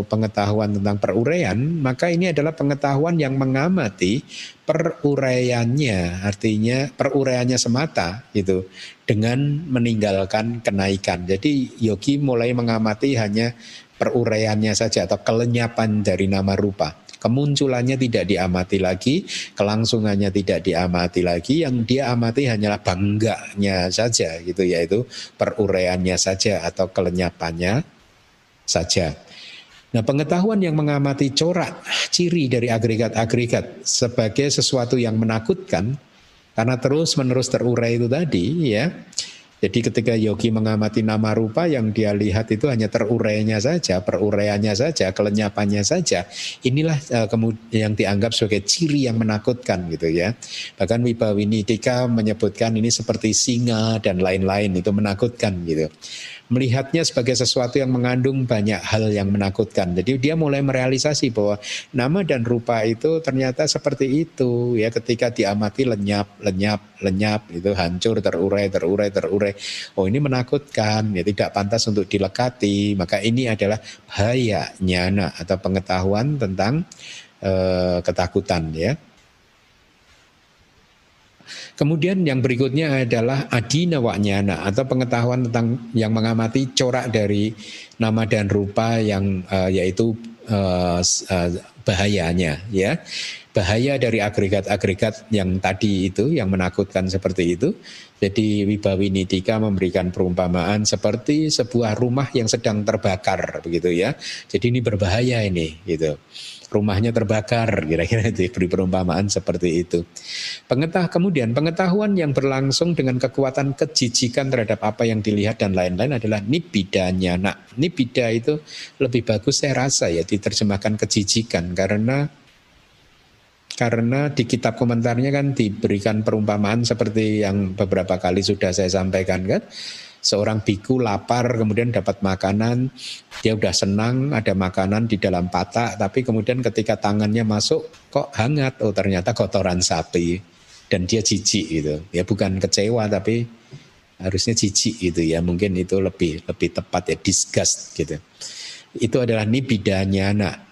pengetahuan tentang peruraian, maka ini adalah pengetahuan yang mengamati peruraiannya, artinya peruraiannya semata gitu dengan meninggalkan kenaikan. Jadi yogi mulai mengamati hanya peruraiannya saja atau kelenyapan dari nama rupa kemunculannya tidak diamati lagi, kelangsungannya tidak diamati lagi, yang dia amati hanyalah bangganya saja gitu yaitu peruraiannya saja atau kelenyapannya saja. Nah, pengetahuan yang mengamati corak ciri dari agregat-agregat sebagai sesuatu yang menakutkan karena terus-menerus terurai itu tadi ya jadi ketika yogi mengamati nama rupa yang dia lihat itu hanya terurainya saja, peruraiannya saja, kelenyapannya saja. Inilah kemudian yang dianggap sebagai ciri yang menakutkan gitu ya. Bahkan Wibawinidika menyebutkan ini seperti singa dan lain-lain itu menakutkan gitu melihatnya sebagai sesuatu yang mengandung banyak hal yang menakutkan. Jadi dia mulai merealisasi bahwa nama dan rupa itu ternyata seperti itu ya ketika diamati lenyap, lenyap, lenyap itu hancur, terurai, terurai, terurai. Oh ini menakutkan, ya tidak pantas untuk dilekati. Maka ini adalah bahaya nyana atau pengetahuan tentang uh, ketakutan ya. Kemudian yang berikutnya adalah adina wanyana atau pengetahuan tentang yang mengamati corak dari nama dan rupa yang uh, yaitu uh, uh, bahayanya ya. Bahaya dari agregat-agregat yang tadi itu yang menakutkan seperti itu. Jadi Wibawinidika memberikan perumpamaan seperti sebuah rumah yang sedang terbakar begitu ya. Jadi ini berbahaya ini gitu rumahnya terbakar kira-kira itu beri perumpamaan seperti itu. Pengetah kemudian pengetahuan yang berlangsung dengan kekuatan kejijikan terhadap apa yang dilihat dan lain-lain adalah nibidanya. Nah, nibida itu lebih bagus saya rasa ya diterjemahkan kejijikan karena karena di kitab komentarnya kan diberikan perumpamaan seperti yang beberapa kali sudah saya sampaikan kan seorang biku lapar kemudian dapat makanan. Dia udah senang ada makanan di dalam patak. Tapi kemudian ketika tangannya masuk kok hangat? Oh ternyata kotoran sapi. Dan dia jijik gitu. Ya bukan kecewa tapi harusnya jijik gitu ya. Mungkin itu lebih lebih tepat ya. Disgust gitu. Itu adalah nibidanya anak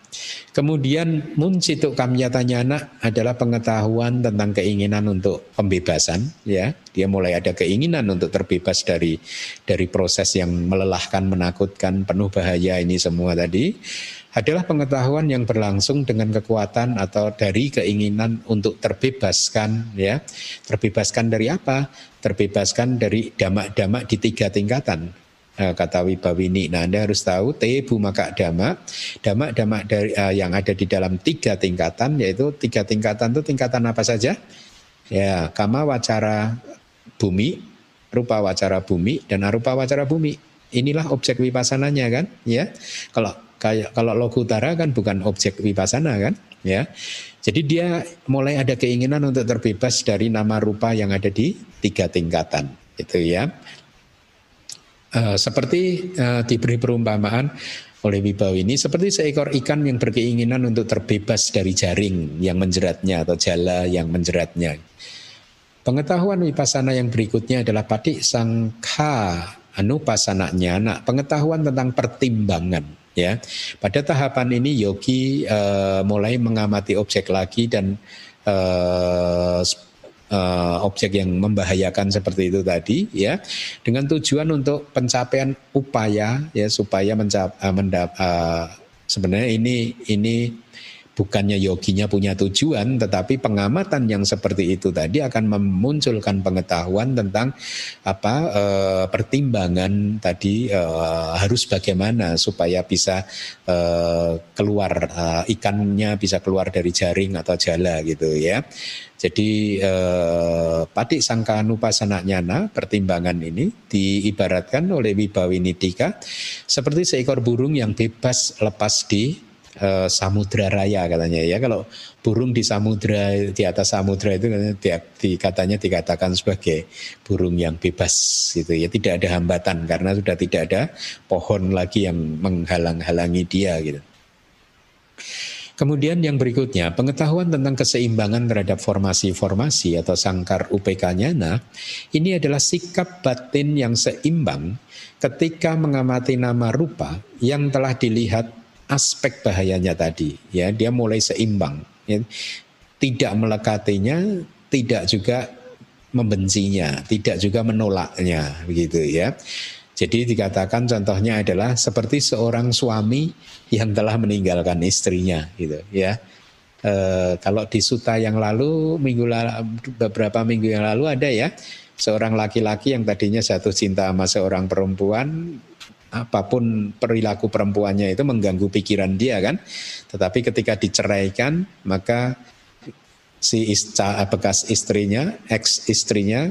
Kemudian muncituk kamyatanyana adalah pengetahuan tentang keinginan untuk pembebasan ya. Dia mulai ada keinginan untuk terbebas dari dari proses yang melelahkan, menakutkan, penuh bahaya ini semua tadi adalah pengetahuan yang berlangsung dengan kekuatan atau dari keinginan untuk terbebaskan ya. Terbebaskan dari apa? Terbebaskan dari damak-damak di tiga tingkatan uh, kata Wibawini. Nah Anda harus tahu T maka dama, dama-dama dari uh, yang ada di dalam tiga tingkatan yaitu tiga tingkatan itu tingkatan apa saja? Ya, kama wacara bumi, rupa wacara bumi dan arupa wacara bumi. Inilah objek wipasananya kan, ya. Kalau kayak kalau utara kan bukan objek wipasana kan, ya. Jadi dia mulai ada keinginan untuk terbebas dari nama rupa yang ada di tiga tingkatan, itu ya. Uh, seperti uh, diberi perumpamaan oleh Wibawa ini seperti seekor ikan yang berkeinginan untuk terbebas dari jaring yang menjeratnya atau jala yang menjeratnya. Pengetahuan wipasana yang berikutnya adalah patik sangka anupasananya, nah pengetahuan tentang pertimbangan ya. Pada tahapan ini yogi uh, mulai mengamati objek lagi dan uh, uh, objek yang membahayakan seperti itu tadi ya dengan tujuan untuk pencapaian upaya ya supaya mencap uh, mendap, uh, sebenarnya ini ini bukannya yoginya punya tujuan, tetapi pengamatan yang seperti itu tadi akan memunculkan pengetahuan tentang apa e, pertimbangan tadi e, harus bagaimana supaya bisa e, keluar e, ikannya bisa keluar dari jaring atau jala gitu ya. Jadi eh, patik sangka nupasana nyana pertimbangan ini diibaratkan oleh Wibawinidika seperti seekor burung yang bebas lepas di uh, samudra raya katanya ya kalau burung di samudra di atas samudra itu katanya, di, di, katanya dikatakan sebagai burung yang bebas gitu ya tidak ada hambatan karena sudah tidak ada pohon lagi yang menghalang-halangi dia gitu. Kemudian yang berikutnya, pengetahuan tentang keseimbangan terhadap formasi-formasi atau sangkar UPK-nya, ini adalah sikap batin yang seimbang ketika mengamati nama rupa yang telah dilihat aspek bahayanya tadi ya dia mulai seimbang ya. tidak melekatinya tidak juga membencinya tidak juga menolaknya begitu ya jadi dikatakan contohnya adalah seperti seorang suami yang telah meninggalkan istrinya gitu ya e, kalau di suta yang lalu minggu lalu beberapa minggu yang lalu ada ya seorang laki-laki yang tadinya jatuh cinta sama seorang perempuan apa pun perilaku perempuannya itu mengganggu pikiran dia kan. Tetapi ketika diceraikan maka si isca, bekas istrinya, ex istrinya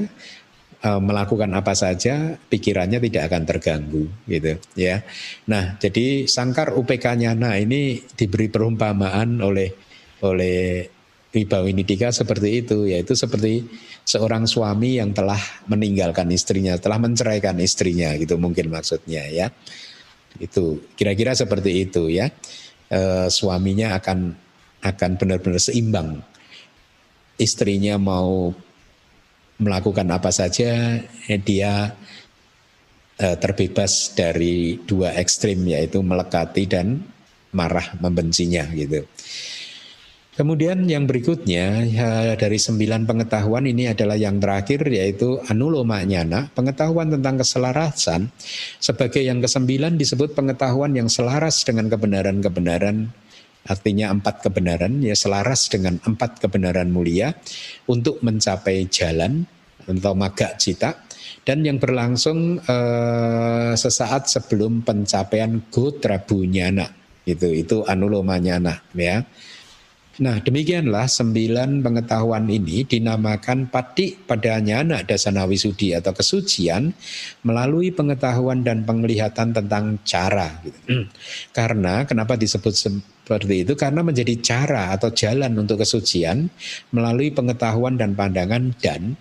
melakukan apa saja pikirannya tidak akan terganggu gitu ya. Nah, jadi sangkar UPK-nya nah ini diberi perumpamaan oleh oleh Wibawinidika seperti itu yaitu seperti seorang suami yang telah meninggalkan istrinya, telah menceraikan istrinya gitu mungkin maksudnya ya. Itu kira-kira seperti itu ya. E, suaminya akan akan benar-benar seimbang. Istrinya mau melakukan apa saja, eh, dia e, terbebas dari dua ekstrim yaitu melekati dan marah membencinya gitu. Kemudian yang berikutnya ya, dari sembilan pengetahuan ini adalah yang terakhir yaitu anuloma nyana, pengetahuan tentang keselarasan. Sebagai yang kesembilan disebut pengetahuan yang selaras dengan kebenaran-kebenaran artinya empat kebenaran ya selaras dengan empat kebenaran mulia untuk mencapai jalan atau maga cita dan yang berlangsung eh, sesaat sebelum pencapaian gotra bunyana itu itu anuloma nyana ya Nah demikianlah sembilan pengetahuan ini dinamakan pati pada nyana dasana wisudi atau kesucian melalui pengetahuan dan penglihatan tentang cara. Gitu. Karena kenapa disebut seperti itu? Karena menjadi cara atau jalan untuk kesucian melalui pengetahuan dan pandangan dan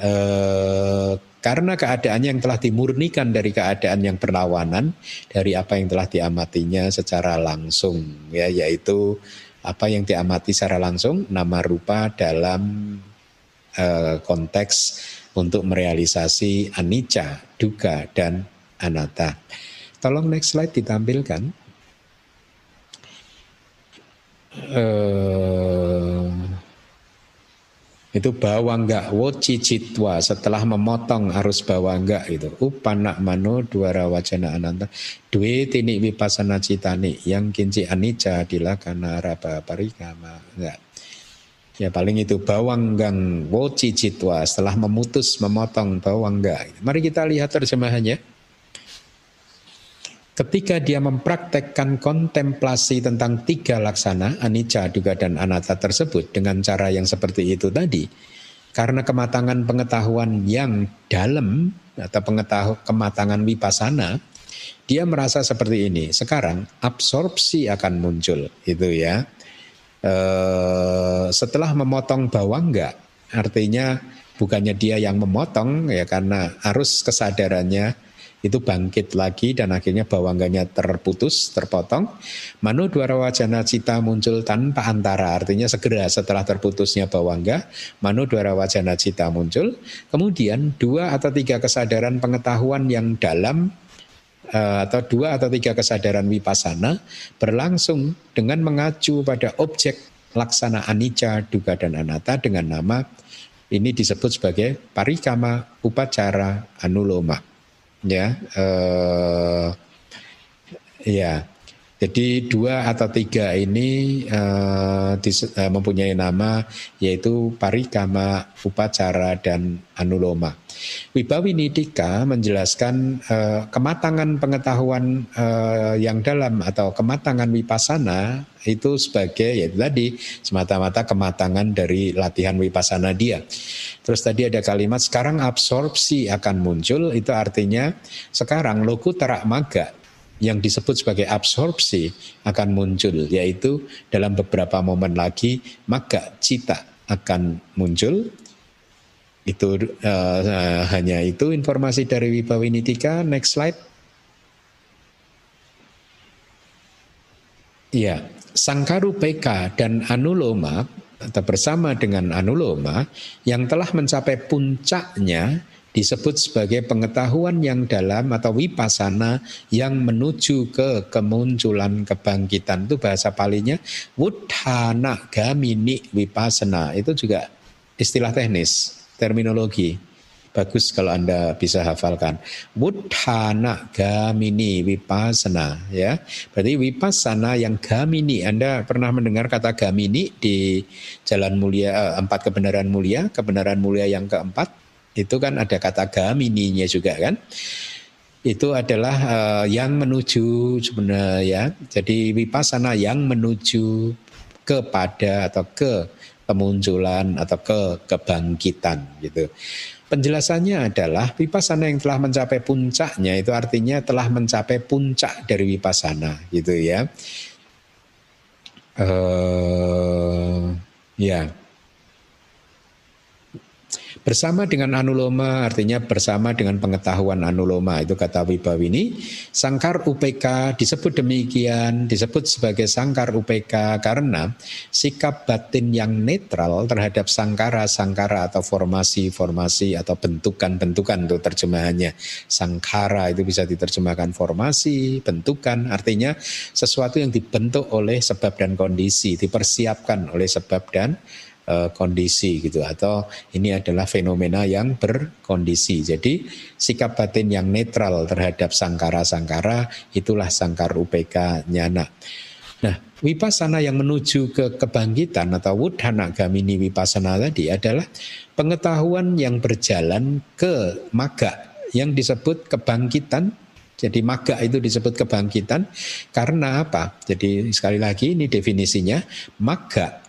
eh, karena keadaannya yang telah dimurnikan dari keadaan yang berlawanan dari apa yang telah diamatinya secara langsung ya yaitu apa yang diamati secara langsung nama rupa dalam uh, konteks untuk merealisasi anicca, duga dan anatta. Tolong next slide ditampilkan. Uh, itu bawangga woci citwa setelah memotong arus bawangga itu? Upana mano dua wacana ananta. Dua tinik wipasana citani yang kinci anicca karena raba parikama enggak. Ya paling itu bawanggang woci citwa setelah memutus memotong bawangga mari kita lihat terjemahannya Ketika dia mempraktekkan kontemplasi tentang tiga laksana, anicca, duga, dan anatta tersebut dengan cara yang seperti itu tadi, karena kematangan pengetahuan yang dalam atau pengetahuan kematangan wipasana, dia merasa seperti ini. Sekarang absorpsi akan muncul, itu ya. E, setelah memotong bawang enggak, artinya bukannya dia yang memotong ya karena arus kesadarannya itu bangkit lagi dan akhirnya bawangganya terputus, terpotong. Manu dwara wajana cita muncul tanpa antara, artinya segera setelah terputusnya bawangga, manu dwara wajana cita muncul. Kemudian dua atau tiga kesadaran pengetahuan yang dalam eh, atau dua atau tiga kesadaran wipasana berlangsung dengan mengacu pada objek laksana anicca, duga dan anatta dengan nama ini disebut sebagai parikama upacara anuloma ya uh, ya Jadi dua atau tiga ini uh, dis, uh, mempunyai nama yaitu parikama, upacara, dan anuloma. Wibawinidika menjelaskan uh, kematangan pengetahuan uh, yang dalam atau kematangan wipasana itu sebagai ya tadi semata-mata kematangan dari latihan wipasana dia. Terus tadi ada kalimat sekarang absorpsi akan muncul itu artinya sekarang loku terak maga yang disebut sebagai absorpsi akan muncul yaitu dalam beberapa momen lagi maka cita akan muncul. Itu uh, uh, hanya itu informasi dari Wibawinitika next slide. Ya Sangkaru PK dan Anuloma atau bersama dengan Anuloma yang telah mencapai puncaknya disebut sebagai pengetahuan yang dalam atau wipasana yang menuju ke kemunculan kebangkitan. Itu bahasa palinya wudhana gamini wipasana. Itu juga istilah teknis terminologi. Bagus kalau anda bisa hafalkan. Wudhana gamini wipasana ya. Berarti wipasana yang gamini anda pernah mendengar kata gamini di jalan mulia eh, empat kebenaran mulia? Kebenaran mulia yang keempat itu kan ada kata gamininya juga kan itu adalah uh, yang menuju sebenarnya ya jadi wipasana yang menuju kepada atau ke kemunculan atau ke kebangkitan gitu. Penjelasannya adalah wipasana yang telah mencapai puncaknya itu artinya telah mencapai puncak dari wipasana gitu ya. Uh, ya. Bersama dengan anuloma artinya bersama dengan pengetahuan anuloma itu kata Wibawini. Sangkar UPK disebut demikian, disebut sebagai sangkar UPK karena sikap batin yang netral terhadap sangkara-sangkara atau formasi-formasi atau bentukan-bentukan itu terjemahannya. Sangkara itu bisa diterjemahkan formasi, bentukan, artinya sesuatu yang dibentuk oleh sebab dan kondisi, dipersiapkan oleh sebab dan uh, kondisi gitu atau ini adalah fenomena yang berkondisi. Jadi sikap batin yang netral terhadap sangkara-sangkara itulah sangkar UPK nyana. Nah, wipasana yang menuju ke kebangkitan atau wudhana gamini wipasana tadi adalah pengetahuan yang berjalan ke maga yang disebut kebangkitan jadi maga itu disebut kebangkitan karena apa? Jadi sekali lagi ini definisinya maga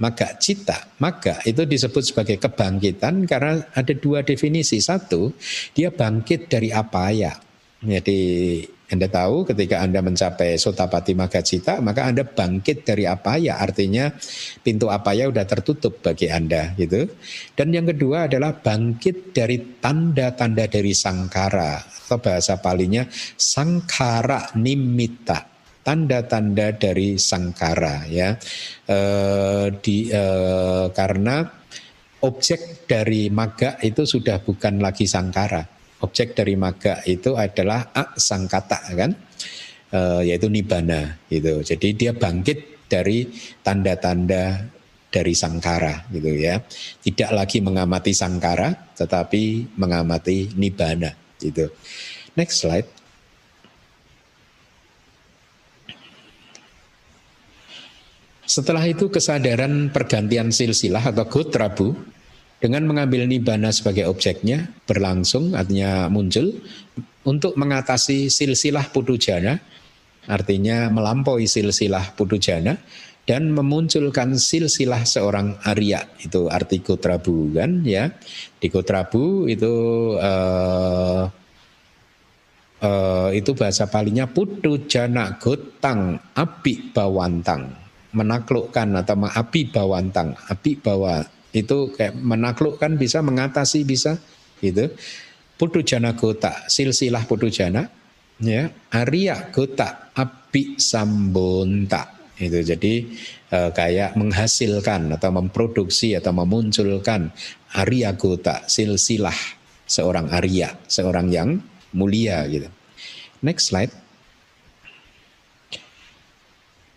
maka cita, maka itu disebut sebagai kebangkitan karena ada dua definisi. Satu, dia bangkit dari apa ya. Jadi Anda tahu ketika Anda mencapai sotapati maga cita, maka Anda bangkit dari apa ya. Artinya pintu apa ya udah tertutup bagi Anda gitu. Dan yang kedua adalah bangkit dari tanda-tanda dari sangkara atau bahasa palinya sangkara nimita tanda-tanda dari sangkara ya. E, di e, karena objek dari maga itu sudah bukan lagi sangkara. Objek dari maga itu adalah sangkata kan? E, yaitu nibana gitu. Jadi dia bangkit dari tanda-tanda dari sangkara gitu ya. Tidak lagi mengamati sangkara tetapi mengamati nibana gitu. Next slide Setelah itu kesadaran pergantian silsilah atau gotrabu dengan mengambil nibana sebagai objeknya berlangsung artinya muncul untuk mengatasi silsilah pudujana artinya melampaui silsilah pudujana dan memunculkan silsilah seorang Arya. Itu arti gotrabu kan ya. Di gotrabu itu uh, uh, itu bahasa palinya pudujana gotang api bawantang menaklukkan atau mengapi bawantang, api bawa itu kayak menaklukkan bisa mengatasi bisa gitu. Putu jana gota, silsilah putu jana, ya, Arya gota, api sambonta. Itu jadi e, kayak menghasilkan atau memproduksi atau memunculkan Arya gota, silsilah seorang Arya, seorang yang mulia gitu. Next slide.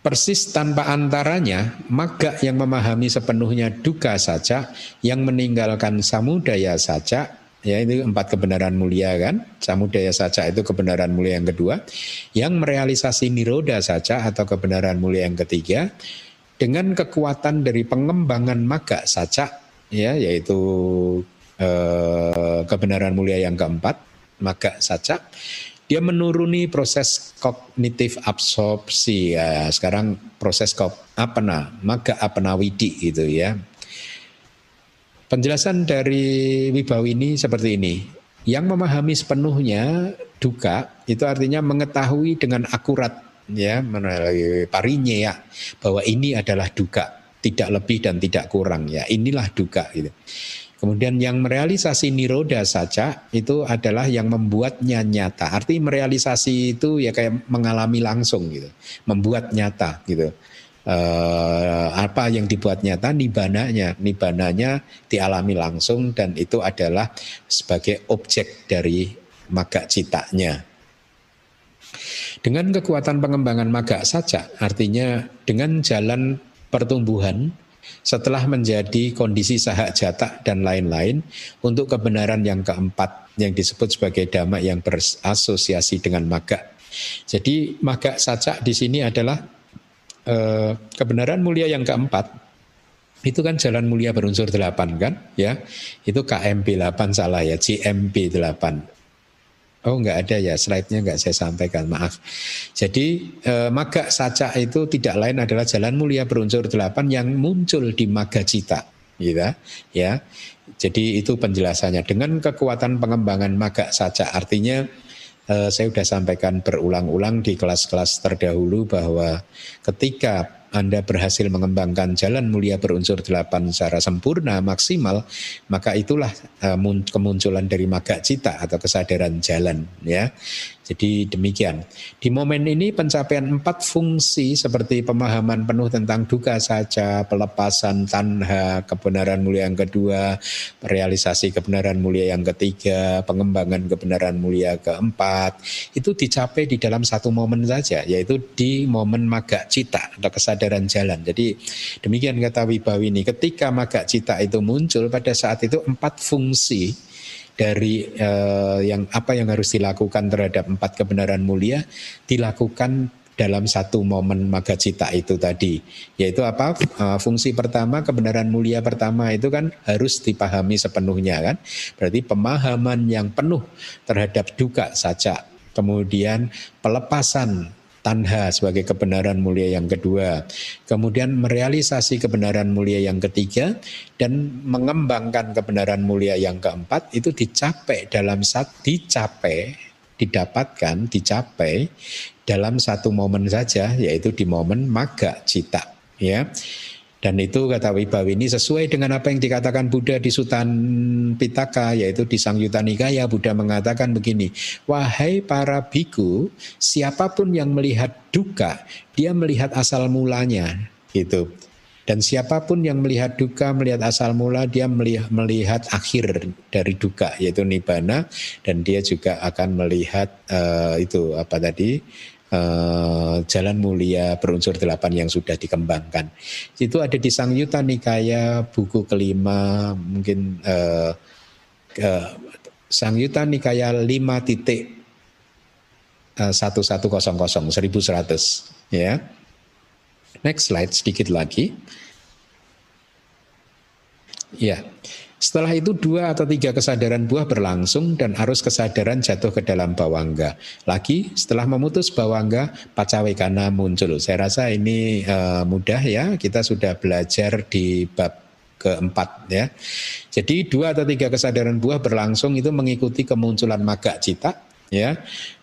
Persis tanpa antaranya, maga yang memahami sepenuhnya duka saja, yang meninggalkan samudaya saja, ya itu empat kebenaran mulia kan? Samudaya saca itu kebenaran mulia yang kedua yang merealisasi niroda saca atau kebenaran mulia yang ketiga dengan kekuatan dari pengembangan maga saca ya yaitu eh, kebenaran mulia yang keempat maga saca dia menuruni proses kognitif absorpsi ya sekarang proses kop apana maga apana widi gitu ya Penjelasan dari Wibawi ini seperti ini. Yang memahami sepenuhnya duka itu artinya mengetahui dengan akurat ya parinya ya bahwa ini adalah duka, tidak lebih dan tidak kurang ya. Inilah duka gitu. Kemudian yang merealisasi niroda saja itu adalah yang membuatnya nyata. Arti merealisasi itu ya kayak mengalami langsung gitu, membuat nyata gitu. Uh, apa yang dibuat nyata nibananya nibananya dialami langsung dan itu adalah sebagai objek dari maga citanya dengan kekuatan pengembangan maga saja artinya dengan jalan pertumbuhan setelah menjadi kondisi sahak jatak dan lain-lain untuk kebenaran yang keempat yang disebut sebagai dhamma yang berasosiasi dengan maga. Jadi maga saja di sini adalah eh, kebenaran mulia yang keempat. Itu kan jalan mulia berunsur delapan kan ya. Itu KMP 8 salah ya CMP 8 oh nggak ada ya slide-nya nggak saya sampaikan maaf. Jadi eh, maga saca itu tidak lain adalah jalan mulia berunsur delapan yang muncul di maga cita gitu ya. Jadi itu penjelasannya. Dengan kekuatan pengembangan maga saca artinya uh, saya sudah sampaikan berulang-ulang di kelas-kelas terdahulu bahwa ketika anda berhasil mengembangkan jalan mulia berunsur delapan secara sempurna maksimal, maka itulah uh, kemunculan dari maga cita atau kesadaran jalan ya. Jadi demikian. Di momen ini pencapaian empat fungsi seperti pemahaman penuh tentang duka saja, pelepasan tanha, kebenaran mulia yang kedua, realisasi kebenaran mulia yang ketiga, pengembangan kebenaran mulia keempat, itu dicapai di dalam satu momen saja, yaitu di momen maga cita atau kesadaran jalan. Jadi demikian kata Wibawi ini, ketika maga cita itu muncul pada saat itu empat fungsi dari uh, yang apa yang harus dilakukan terhadap empat kebenaran mulia dilakukan dalam satu momen maga cita itu tadi. Yaitu apa? Uh, fungsi pertama kebenaran mulia pertama itu kan harus dipahami sepenuhnya kan? Berarti pemahaman yang penuh terhadap duka saja. Kemudian pelepasan tanha sebagai kebenaran mulia yang kedua, kemudian merealisasi kebenaran mulia yang ketiga dan mengembangkan kebenaran mulia yang keempat itu dicapai dalam saat dicapai, didapatkan, dicapai dalam satu momen saja yaitu di momen maga cita ya. Dan itu kata Wibawi ini sesuai dengan apa yang dikatakan Buddha di Sutan Pitaka yaitu di Sang Yuta Nikaya Buddha mengatakan begini, wahai para biku, siapa pun yang melihat duka, dia melihat asal mulanya gitu. Dan siapa pun yang melihat duka, melihat asal mula, dia melihat, melihat akhir dari duka, yaitu nibana, dan dia juga akan melihat uh, itu apa tadi uh, jalan mulia berunsur delapan yang sudah dikembangkan. Itu ada di Sang Yuta Nikaya buku kelima mungkin uh, uh, Sang Yuta Nikaya lima titik satu satu kosong seribu seratus ya. Next slide sedikit lagi. Ya. Setelah itu dua atau tiga kesadaran buah berlangsung dan arus kesadaran jatuh ke dalam bawangga. Lagi setelah memutus bawangga, pacawekana muncul. Saya rasa ini uh, mudah ya, kita sudah belajar di bab keempat ya. Jadi dua atau tiga kesadaran buah berlangsung itu mengikuti kemunculan maga cita ya.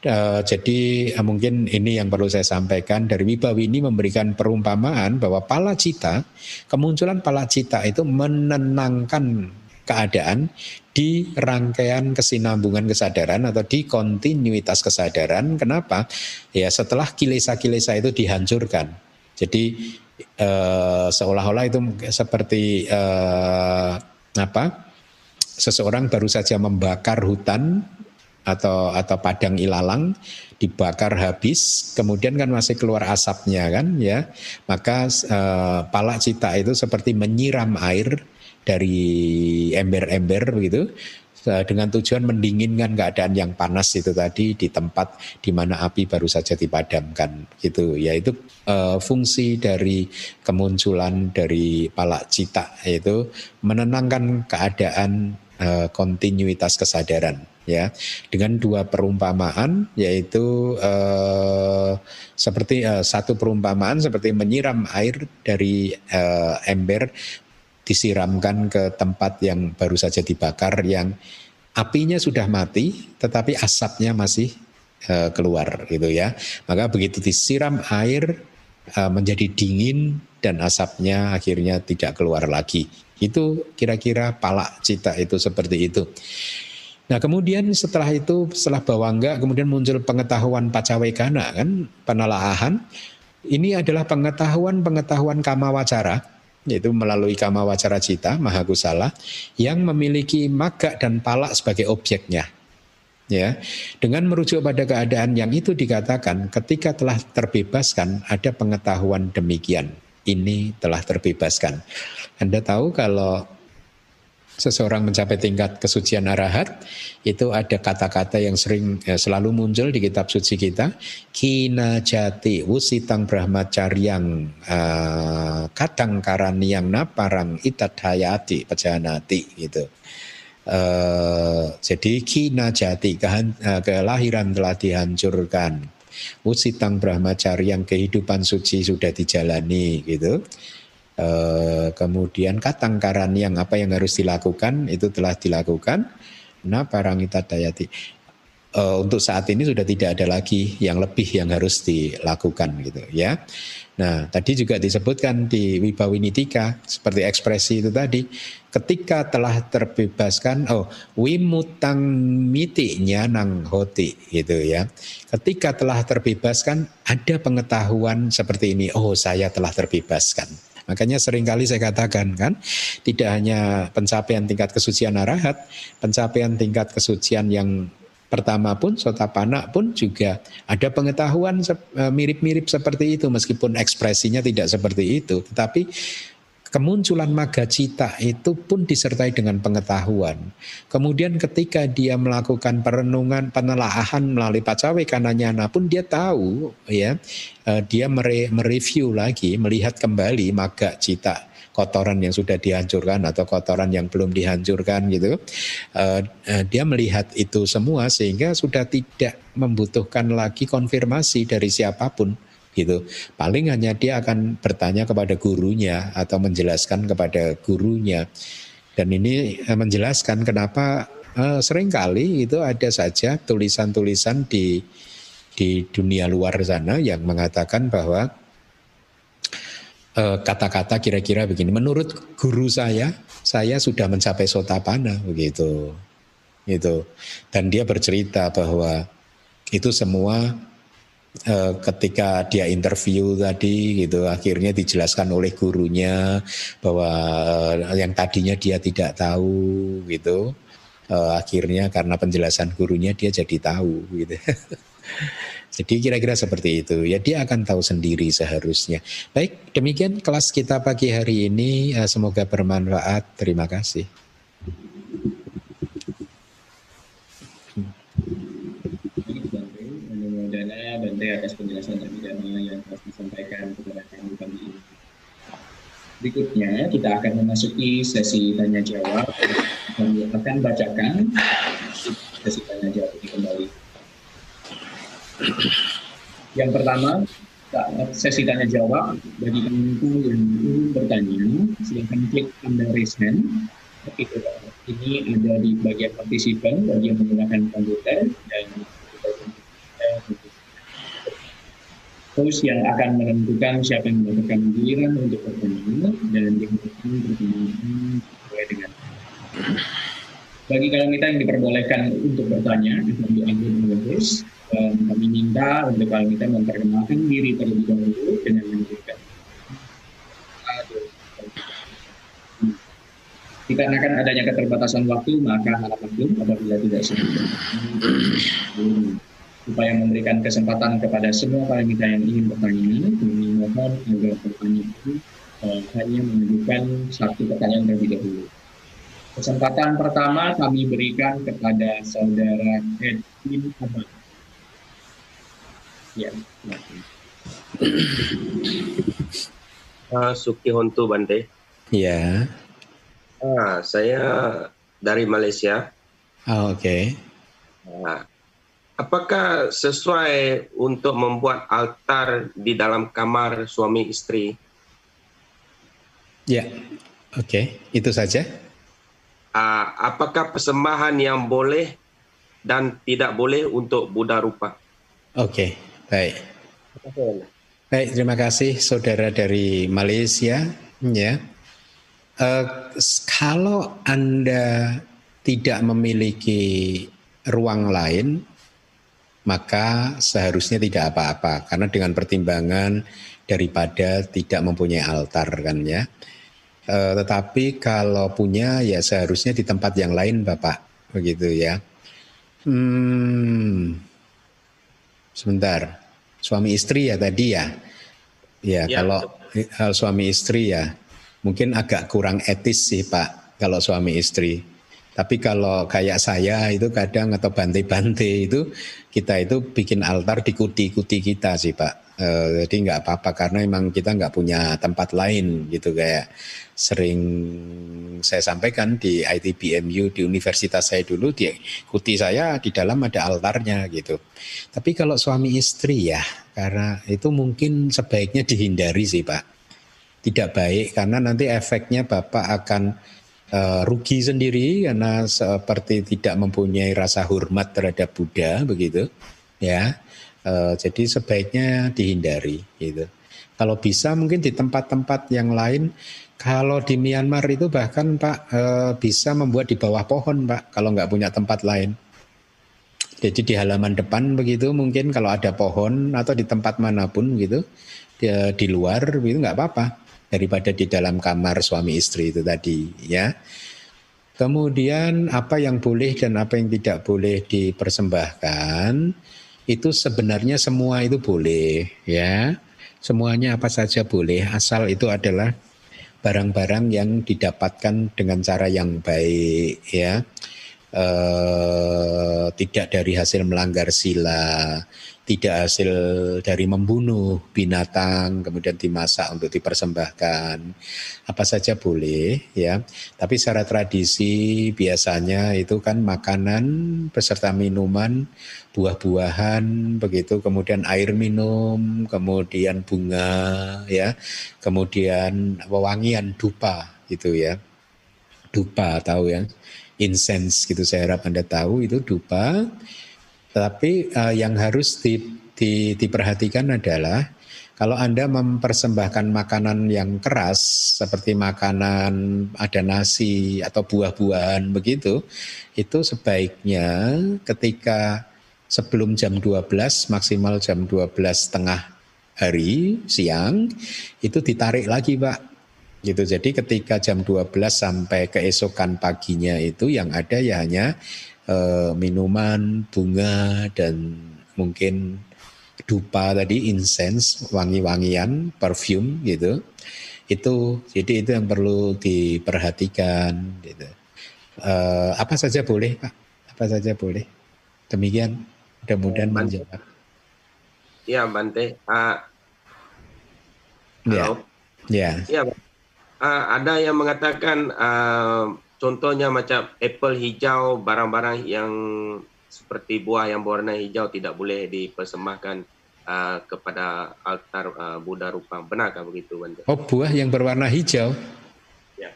Uh, jadi uh, mungkin ini yang perlu saya sampaikan dari Wibawi ini memberikan perumpamaan bahwa pala cita, kemunculan pala cita itu menenangkan keadaan di rangkaian kesinambungan kesadaran atau di kontinuitas kesadaran. Kenapa? Ya setelah kilesa-kilesa itu dihancurkan. Jadi eh, seolah-olah itu seperti eh, apa? Seseorang baru saja membakar hutan atau atau padang ilalang dibakar habis kemudian kan masih keluar asapnya kan ya maka eh, pala cita itu seperti menyiram air dari ember-ember begitu. Eh, dengan tujuan mendinginkan keadaan yang panas itu tadi di tempat di mana api baru saja dipadamkan gitu. Yaitu uh, fungsi dari kemunculan dari palak cita yaitu menenangkan keadaan uh, kontinuitas kesadaran ya. Dengan dua perumpamaan yaitu uh, seperti uh, satu perumpamaan seperti menyiram air dari uh, ember disiramkan ke tempat yang baru saja dibakar yang apinya sudah mati tetapi asapnya masih uh, keluar gitu ya. Maka begitu disiram air uh, menjadi dingin dan asapnya akhirnya tidak keluar lagi. Itu kira-kira palak cita itu seperti itu. Nah kemudian setelah itu setelah bawangga kemudian muncul pengetahuan pacawekana kan penelaahan ini adalah pengetahuan-pengetahuan kama wacara yaitu melalui kama wacara cita mahakusala yang memiliki maga dan palak sebagai objeknya. Ya dengan merujuk pada keadaan yang itu dikatakan ketika telah terbebaskan ada pengetahuan demikian. Ini telah terbebaskan. Anda tahu kalau seseorang mencapai tingkat kesucian arahat itu ada kata-kata yang sering ya, selalu muncul di kitab suci kita. Kina jati wusitang brahmacaryang uh, kadang karaniang naparang itat hayati pejanati gitu. Uh, jadi kina jati kehan, uh, kelahiran telah dihancurkan. Wusitang brahmacaryang kehidupan suci sudah dijalani gitu Eh, kemudian katangkaran yang apa yang harus dilakukan itu telah dilakukan. Nah, parangita dayati. Uh, untuk saat ini sudah tidak ada lagi yang lebih yang harus dilakukan gitu ya. Nah, tadi juga disebutkan di Wibawinitika seperti ekspresi itu tadi, ketika telah terbebaskan, oh wimutang mitinya nang hoti gitu ya. Ketika telah terbebaskan, ada pengetahuan seperti ini, oh saya telah terbebaskan Makanya sering kali saya katakan kan, tidak hanya pencapaian tingkat kesucian arahat, pencapaian tingkat kesucian yang pertama pun sotapana pun juga ada pengetahuan eh, mirip-mirip seperti itu meskipun ekspresinya tidak seperti itu. Tetapi kemunculan maga cita itu pun disertai dengan pengetahuan. Kemudian ketika dia melakukan perenungan, penelaahan melalui pacawe kananyana pun dia tahu ya, uh, dia mere mereview lagi, melihat kembali maga cita kotoran yang sudah dihancurkan atau kotoran yang belum dihancurkan gitu. Uh, uh, dia melihat itu semua sehingga sudah tidak membutuhkan lagi konfirmasi dari siapa pun gitu. Paling hanya dia akan bertanya kepada gurunya atau menjelaskan kepada gurunya. Dan ini eh, menjelaskan kenapa uh, sering kali itu ada saja tulisan-tulisan di di dunia luar sana yang mengatakan bahwa eh, kata-kata kira-kira begini. Menurut guru saya, saya sudah mencapai sotapana begitu. Itu. Dan dia bercerita bahwa itu semua Eh, ketika dia interview tadi gitu akhirnya dijelaskan oleh gurunya bahwa eh, yang tadinya dia tidak tahu gitu uh, akhirnya karena penjelasan gurunya dia jadi tahu gitu. Jadi kira-kira seperti itu. Ya dia akan tahu sendiri seharusnya. Baik demikian kelas kita pagi hari ini. Semoga bermanfaat. Terima kasih Bante atas penjelasan terpidana yang telah disampaikan kepada kami pagi ini. Berikutnya kita akan memasuki sesi tanya jawab. Kami akan bacakan sesi tanya jawab ini kembali. Yang pertama, sesi tanya jawab bagi kamu yang ingin bertanya, silakan klik tanda raise hand. Ini ada di bagian partisipan, bagi yang menggunakan komputer dan host yang akan menentukan siapa yang mendapatkan giliran untuk pertandingan dan dilakukan pertandingan sesuai dengan bagi kalian kita yang diperbolehkan untuk bertanya akan diambil oleh host um, kami minta untuk kalian kita memperkenalkan diri terlebih dahulu dengan menyebutkan dikarenakan adanya keterbatasan waktu maka harap maklum apabila tidak sempat upaya memberikan kesempatan kepada semua kita yang ingin bertanya kami mohon agar pertanyaan itu uh, hanya menunjukkan satu pertanyaan terlebih dahulu. Kesempatan pertama kami berikan kepada saudara Edwin Abad. Ya, Uh, Suki Hontu Bante. Ya. Ah, saya dari Malaysia. Oh, Oke. Okay. Uh, apakah sesuai untuk membuat altar di dalam kamar suami istri? Ya, oke. Okay. Itu saja. Uh, apakah persembahan yang boleh dan tidak boleh untuk Buddha rupa? Oke, okay. baik. Baik, terima kasih saudara dari Malaysia. Ya, uh, kalau anda tidak memiliki ruang lain, maka seharusnya tidak apa-apa karena dengan pertimbangan daripada tidak mempunyai altar kan ya. Uh, tetapi kalau punya ya seharusnya di tempat yang lain Bapak begitu ya. Hmm, sebentar suami istri ya tadi ya. Ya, ya kalau hal suami istri ya mungkin agak kurang etis sih Pak kalau suami istri. Tapi kalau kayak saya itu kadang atau bantai-bantai itu kita itu bikin altar di kuti-kuti kita sih Pak. Uh, jadi nggak apa-apa karena emang kita nggak punya tempat lain gitu kayak sering saya sampaikan di ITBMU di universitas saya dulu di kuti saya di dalam ada altarnya gitu. Tapi kalau suami istri ya karena itu mungkin sebaiknya dihindari sih Pak. Tidak baik karena nanti efeknya Bapak akan uh, rugi sendiri karena seperti tidak mempunyai rasa hormat terhadap Buddha begitu ya Uh, jadi sebaiknya dihindari gitu. Kalau bisa mungkin di tempat-tempat yang lain. Kalau di Myanmar itu bahkan Pak uh, bisa membuat di bawah pohon Pak kalau nggak punya tempat lain. Jadi di halaman depan begitu mungkin kalau ada pohon atau di tempat mana pun gitu di, di luar itu nggak apa-apa daripada di dalam kamar suami istri itu tadi ya. Kemudian apa yang boleh dan apa yang tidak boleh dipersembahkan itu sebenarnya semua itu boleh ya. Semuanya apa saja boleh asal itu adalah barang-barang yang didapatkan dengan cara yang baik ya. Eh, tidak dari hasil melanggar sila, tidak hasil dari membunuh binatang kemudian dimasak untuk dipersembahkan. Apa saja boleh ya. Tapi secara tradisi biasanya itu kan makanan beserta minuman buah-buahan begitu kemudian air minum kemudian bunga ya. Kemudian wewangian dupa gitu ya. Dupa tahu ya. Incense gitu saya harap anda tahu itu dupa tapi uh, yang harus di, di, diperhatikan adalah kalau Anda mempersembahkan makanan yang keras seperti makanan ada nasi atau buah-buahan begitu, itu sebaiknya ketika sebelum jam 12 maksimal jam 12 tengah hari siang itu ditarik lagi Pak. Gitu. Jadi ketika jam 12 sampai keesokan paginya itu yang ada ya hanya uh, minuman, bunga dan mungkin dupa tadi incense, wangi-wangian, perfume gitu. Itu jadi itu yang perlu diperhatikan gitu. Uh, apa saja boleh, Pak? Apa saja boleh. Demikian mudah-mudahan menjawab. Ya, Bante. Uh, ya. Ya. Ya. Uh, ada yang mengatakan uh, contohnya macam apple hijau, barang-barang yang seperti buah yang berwarna hijau tidak boleh dipersembahkan uh, kepada altar uh, Buddha rupa. Benarkah begitu, Bante? Oh, buah yang berwarna hijau? Ya.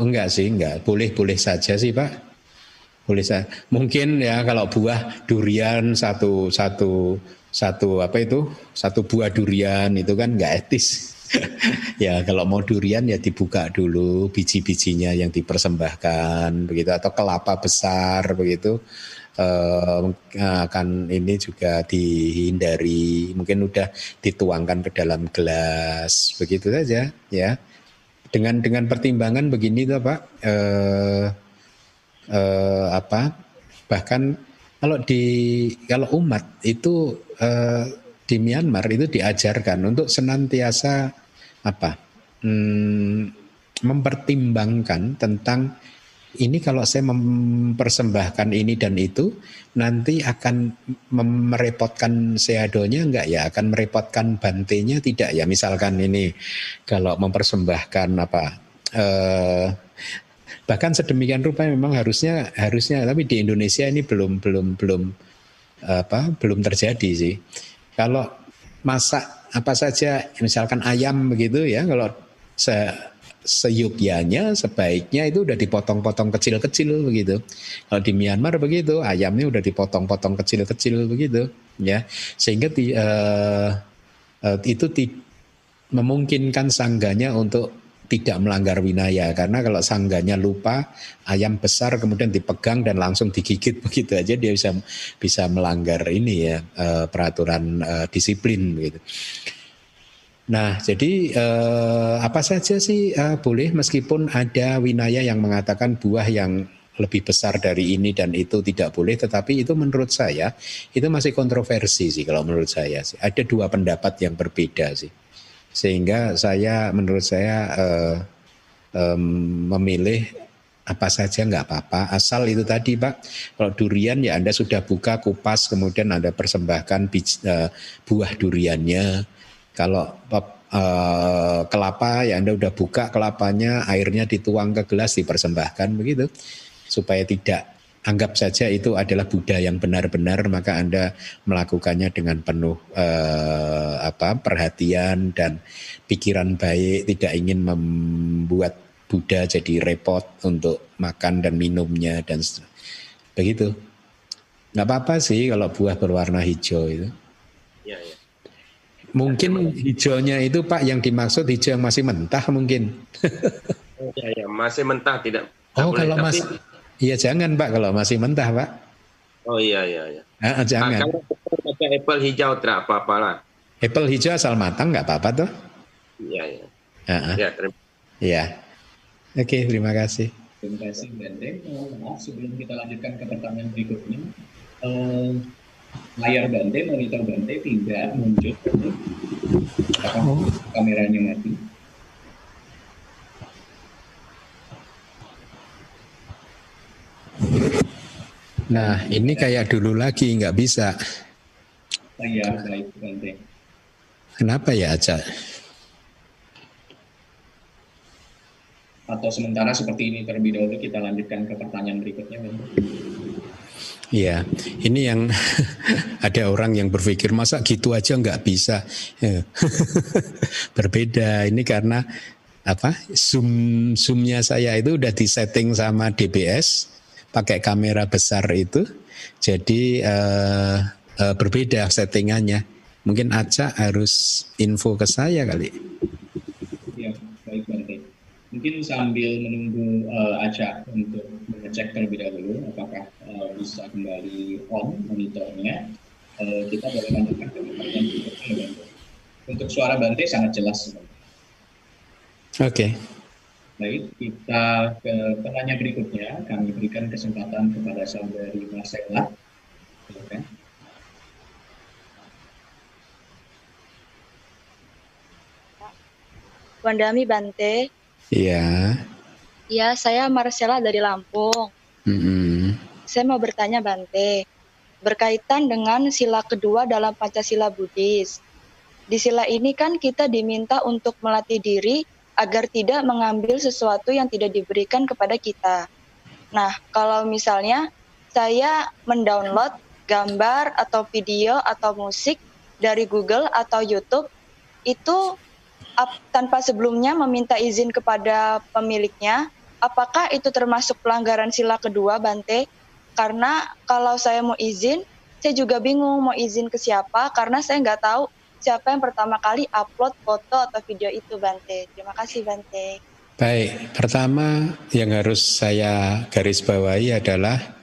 Oh, enggak sih, enggak. Boleh-boleh saja sih, Pak. Boleh saja. Mungkin ya kalau buah durian satu satu satu apa itu? Satu buah durian itu kan enggak etis ya kalau mau durian ya dibuka dulu biji-bijinya yang dipersembahkan begitu atau kelapa besar begitu. Uh, akan ini juga dihindari mungkin udah dituangkan ke dalam gelas begitu saja ya. Dengan dengan pertimbangan begini tuh pak uh, uh, apa bahkan kalau di kalau umat itu uh, di Myanmar itu diajarkan untuk senantiasa apa hmm, mempertimbangkan tentang ini kalau saya mempersembahkan ini dan itu nanti akan merepotkan seadonya enggak ya? Akan merepotkan bantenya tidak ya? Misalkan ini kalau mempersembahkan apa eh, bahkan sedemikian rupa memang harusnya harusnya tapi di Indonesia ini belum belum belum apa belum terjadi sih kalau masak apa saja misalkan ayam begitu ya kalau se seyukyanya sebaiknya itu udah dipotong-potong kecil-kecil begitu. Kalau di Myanmar begitu, ayamnya udah dipotong-potong kecil-kecil begitu, ya. Sehingga di, uh, uh, itu di, memungkinkan sangganya untuk tidak melanggar winaya karena kalau sangganya lupa ayam besar kemudian dipegang dan langsung digigit begitu aja dia bisa bisa melanggar ini ya uh, peraturan uh, disiplin begitu. Nah, jadi eh, apa saja sih eh, boleh meskipun ada winaya yang mengatakan buah yang lebih besar dari ini dan itu tidak boleh, tetapi itu menurut saya itu masih kontroversi sih kalau menurut saya sih. Ada dua pendapat yang berbeda sih, sehingga saya menurut saya eh, eh, memilih apa saja nggak apa-apa. Asal itu tadi pak. Kalau durian ya anda sudah buka kupas kemudian anda persembahkan bij, uh, buah duriannya. Kalau uh, kelapa ya Anda udah buka kelapanya, airnya dituang ke gelas dipersembahkan begitu. Supaya tidak anggap saja itu adalah Buddha yang benar-benar maka Anda melakukannya dengan penuh uh, apa perhatian dan pikiran baik, tidak ingin membuat Buddha jadi repot untuk makan dan minumnya dan begitu. Nggak apa-apa sih kalau buah berwarna hijau itu. Ya, ya. Mungkin hijaunya itu Pak yang dimaksud hijau yang masih mentah mungkin. ya, ya, masih mentah tidak. Oh, kalau masih Iya jangan Pak kalau masih mentah Pak. Oh iya iya iya. Ah, jangan. Nah, kalau pakai apple hijau tidak apa-apa lah. Apple hijau asal matang nggak apa-apa tuh. Iya iya. Ya, terima. Iya. Oke, terima kasih. Terima kasih Bende. maaf sebelum kita lanjutkan ke pertanyaan berikutnya. Uh, layar Bante, monitor Bante tidak muncul. Apakah oh. kameranya mati? Nah, ini kayak dulu lagi, nggak bisa. Iya, baik Bante. Kenapa ya, Aca? Atau sementara seperti ini terlebih dahulu kita lanjutkan ke pertanyaan berikutnya. Bante. Iya, ini yang ada orang yang berpikir masa gitu aja nggak bisa. Ya. Berbeda. Ini karena apa? Zoom zoomnya saya itu udah disetting sama DBS pakai kamera besar itu. Jadi uh, uh, berbeda settingannya. Mungkin Aca harus info ke saya kali. Ya, baik baik. Mungkin sambil menunggu uh, Aca untuk mengecek terlebih dahulu apakah uh, bisa kembali on monitornya, uh, kita boleh lanjutkan ke pertanyaan berikutnya. Untuk suara Bante sangat jelas. Oke. Okay. Baik, kita ke penanya berikutnya. Kami berikan kesempatan kepada saudari Marcella. Okay. Wandami Bante. Iya. Ya, saya Marcella dari Lampung. Mm-hmm. Saya mau bertanya Bante, berkaitan dengan sila kedua dalam Pancasila Buddhis. Di sila ini kan kita diminta untuk melatih diri agar tidak mengambil sesuatu yang tidak diberikan kepada kita. Nah, kalau misalnya saya mendownload gambar atau video atau musik dari Google atau YouTube, itu tanpa sebelumnya meminta izin kepada pemiliknya, apakah itu termasuk pelanggaran sila kedua Bante? Karena kalau saya mau izin, saya juga bingung mau izin ke siapa karena saya nggak tahu siapa yang pertama kali upload foto atau video itu Bante. Terima kasih Bante. Baik, pertama yang harus saya garis bawahi adalah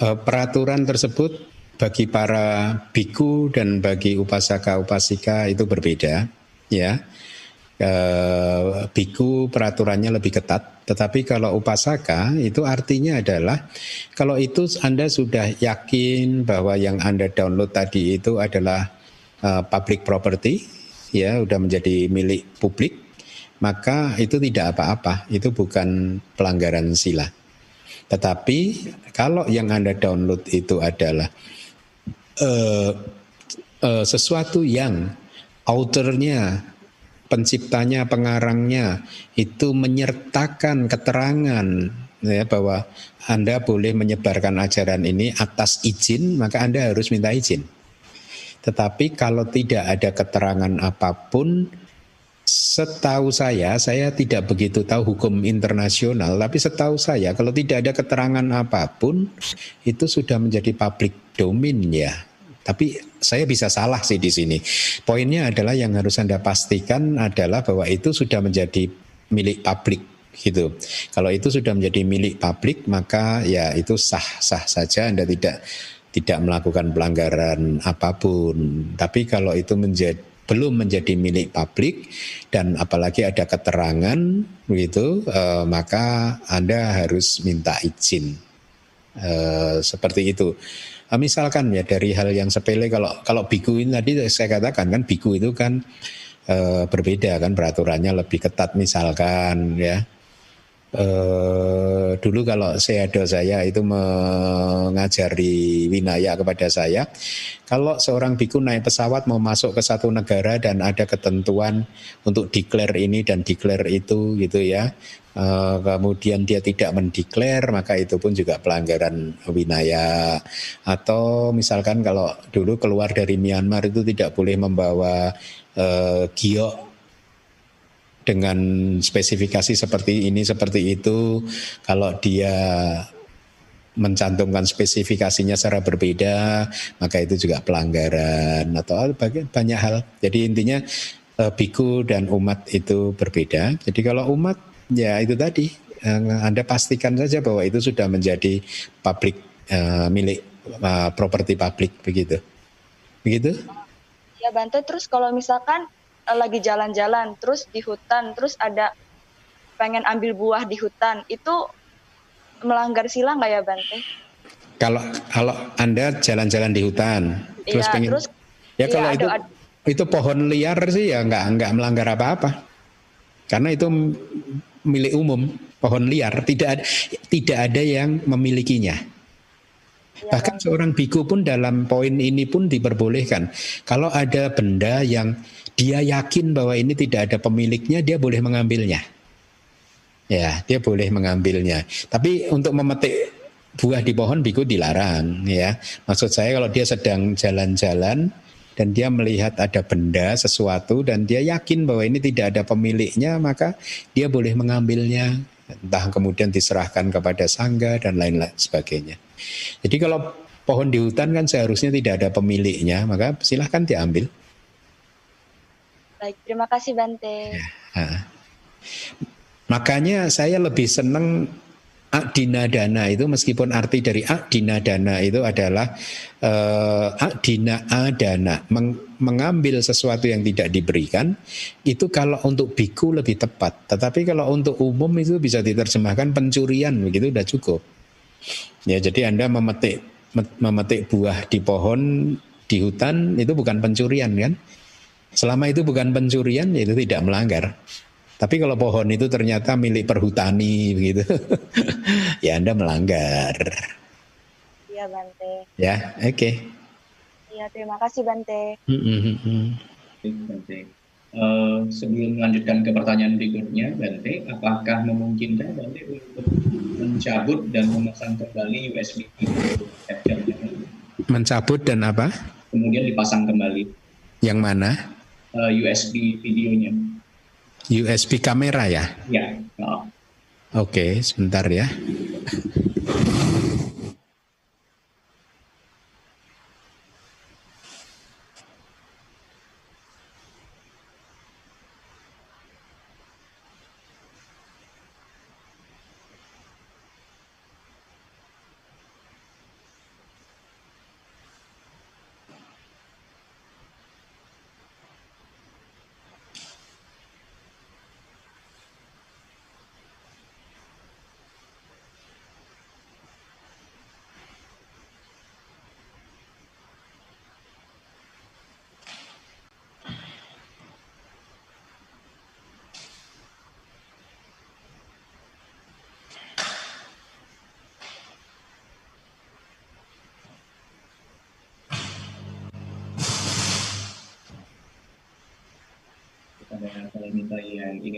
uh, peraturan tersebut bagi para biku dan bagi upasaka upasika itu berbeda, ya eh, biku peraturannya lebih ketat, tetapi kalau upasaka itu artinya adalah kalau itu Anda sudah yakin bahwa yang Anda download tadi itu adalah eh, public property, ya sudah menjadi milik publik, maka itu tidak apa-apa, itu bukan pelanggaran sila. Tetapi kalau yang Anda download itu adalah uh, uh, sesuatu yang authornya, penciptanya, pengarangnya itu menyertakan keterangan ya bahwa Anda boleh menyebarkan ajaran ini atas izin, maka Anda harus minta izin. Tetapi kalau tidak ada keterangan apa pun, Setahu saya, saya tidak begitu tahu hukum internasional, tapi setahu saya kalau tidak ada keterangan apa pun itu sudah menjadi public domain ya. Tapi saya bisa salah sih di sini. Poinnya adalah yang harus Anda pastikan adalah bahwa itu sudah menjadi milik publik gitu. Kalau itu sudah menjadi milik publik maka ya itu sah-sah saja Anda tidak tidak melakukan pelanggaran apa pun. Tapi kalau itu menjadi belum menjadi milik publik dan apalagi ada keterangan begitu eh, maka anda harus minta izin. Eh, seperti itu. Eh, misalkan ya dari hal yang sepele kalau kalau biku ini tadi saya katakan kan biku itu kan eh, berbeda kan peraturannya lebih ketat misalkan ya Uh, dulu kalau seado saya itu mengajari winaya kepada saya, kalau seorang biku naik pesawat mau masuk ke satu negara dan ada ketentuan untuk declare ini dan declare itu gitu ya, uh, kemudian dia tidak mendeklar maka itu pun juga pelanggaran winaya. Atau misalkan kalau dulu keluar dari Myanmar itu tidak boleh membawa uh, giok dengan spesifikasi seperti ini seperti itu kalau dia mencantumkan spesifikasinya secara berbeda maka itu juga pelanggaran atau banyak hal. Jadi intinya eh, biku dan umat itu berbeda. Jadi kalau umat ya itu tadi eh, anda pastikan saja bahwa itu sudah menjadi publik uh, milik properti publik begitu. Begitu? Ya Bante terus kalau misalkan lagi jalan-jalan terus di hutan terus ada pengen ambil buah di hutan itu melanggar sila nggak ya Bante? Kalau kalau anda jalan-jalan di hutan terus ya, pengen terus, ya kalau ya, itu ada, itu pohon liar sih ya nggak nggak melanggar apa-apa karena itu milik umum pohon liar tidak tidak ada yang memilikinya. Ya, Bahkan seorang biku pun dalam poin ini pun diperbolehkan. Kalau ada benda yang dia yakin bahwa ini tidak ada pemiliknya, dia boleh mengambilnya. Ya, dia boleh mengambilnya. Tapi untuk memetik buah di pohon biku dilarang ya. Maksud saya kalau dia sedang jalan-jalan dan dia melihat ada benda sesuatu dan dia yakin bahwa ini tidak ada pemiliknya, maka dia boleh mengambilnya. Entah kemudian diserahkan kepada sangga dan lain-lain sebagainya. Jadi kalau pohon di hutan kan seharusnya tidak ada pemiliknya, maka silahkan diambil. Baik, terima kasih Bante. Ya, Makanya saya lebih senang Adina dana itu meskipun arti dari adina dana itu adalah uh, adina adana meng, mengambil sesuatu yang tidak diberikan itu kalau untuk biku lebih tepat. Tetapi kalau untuk umum itu bisa diterjemahkan pencurian begitu sudah cukup. Ya jadi anda memetik memetik buah di pohon di hutan itu bukan pencurian kan Selama itu bukan pencurian, ya itu tidak melanggar. Tapi kalau pohon itu ternyata milik perhutani begitu, ya Anda melanggar. Iya Bante. Ya, oke. Okay. Iya, terima kasih Bante. Mm -hmm. Bante. Uh, sebelum melanjutkan ke pertanyaan berikutnya, Bante, apakah memungkinkan Bante untuk mencabut dan memasang kembali USB Mencabut dan apa? Kemudian dipasang kembali. Yang mana? Uh, eh, USB videonya. USB kamera ya? Ya. Oh. Oke, sebentar ya.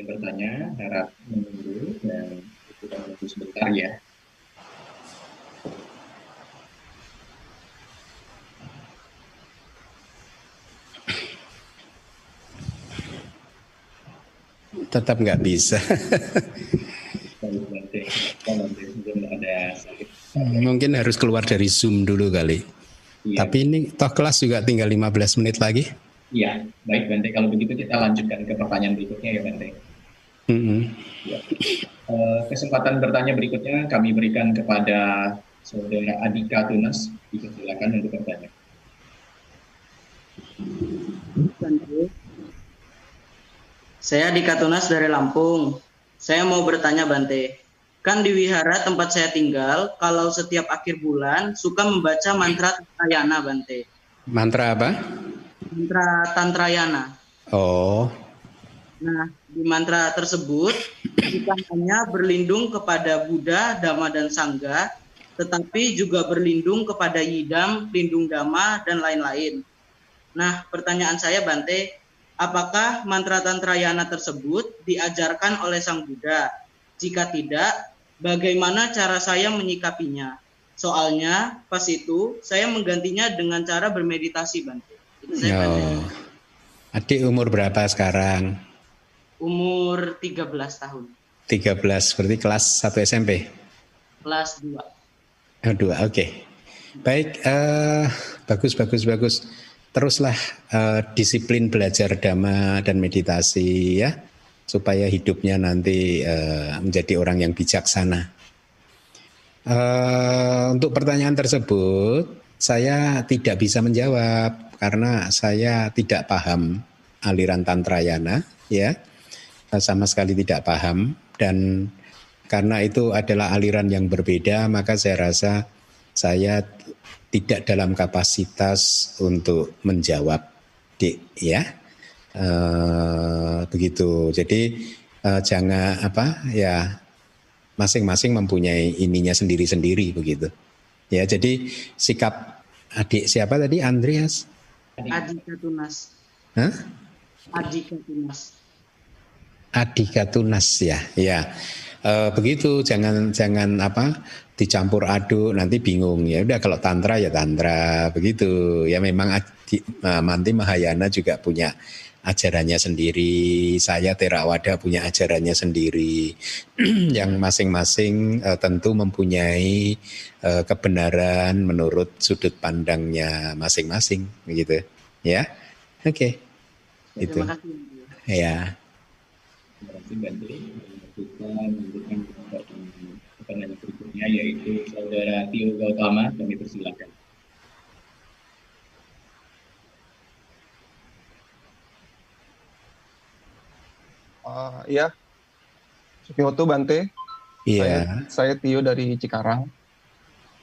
Yang bertanya, harap menunggu dan kita menunggu sebentar ya. Tetap nggak bisa. Mungkin harus keluar dari Zoom dulu kali. Iya. Tapi ini toh kelas juga tinggal 15 menit lagi. Iya, baik Bante. Kalau begitu kita lanjutkan ke pertanyaan berikutnya ya Bante. Mm -hmm. ya. uh, kesempatan bertanya berikutnya kami berikan kepada saudara Adika Tunas. Silakan untuk bertanya. Saya Adika Tunas dari Lampung. Saya mau bertanya Bante. Kan di wihara tempat saya tinggal, kalau setiap akhir bulan suka membaca mantra Tantrayana, Bante. Mantra apa? Mantra Tantrayana. Oh. Nah, di mantra tersebut bukan hanya berlindung kepada Buddha, Dhamma, dan Sangga, tetapi juga berlindung kepada Yidam, Lindung Dhamma, dan lain-lain. Nah, pertanyaan saya Bante, apakah mantra Tantrayana tersebut diajarkan oleh Sang Buddha? Jika tidak, bagaimana cara saya menyikapinya. Soalnya pas itu saya menggantinya dengan cara bermeditasi, Bante. Itu saya oh. Adik umur berapa sekarang? Umur 13 tahun. 13, berarti kelas 1 SMP? Kelas 2. Oh, 2, oke. Okay. Baik, uh, bagus, bagus, bagus. Teruslah uh, disiplin belajar dhamma dan meditasi ya supaya hidupnya nanti uh, menjadi orang yang bijaksana. Uh, untuk pertanyaan tersebut, saya tidak bisa menjawab karena saya tidak paham aliran tantrayana, ya, sama sekali tidak paham dan karena itu adalah aliran yang berbeda, maka saya rasa saya tidak dalam kapasitas untuk menjawab, dik, ya. Uh, begitu. Jadi uh, jangan apa ya masing-masing mempunyai ininya sendiri-sendiri begitu. Ya, jadi sikap adik siapa tadi Andreas? Adika Tunas. Hah? Adika Tunas. Adika Tunas ya, ya. Uh, begitu jangan jangan apa dicampur aduk nanti bingung ya udah kalau tantra ya tantra begitu ya memang adi, uh, Manti Mahayana juga punya ajarannya sendiri, saya Terawada punya ajarannya sendiri, yang masing-masing uh, tentu mempunyai uh, kebenaran menurut sudut pandangnya masing-masing, gitu, ya. Oke, okay. itu. Ya. Kasih Kita lanjutkan pertanyaan berikutnya yaitu saudara Tio Gautama, kami persilakan. Uh, ya, Sukioto Bante. Iya. Saya, saya Tio dari Cikarang.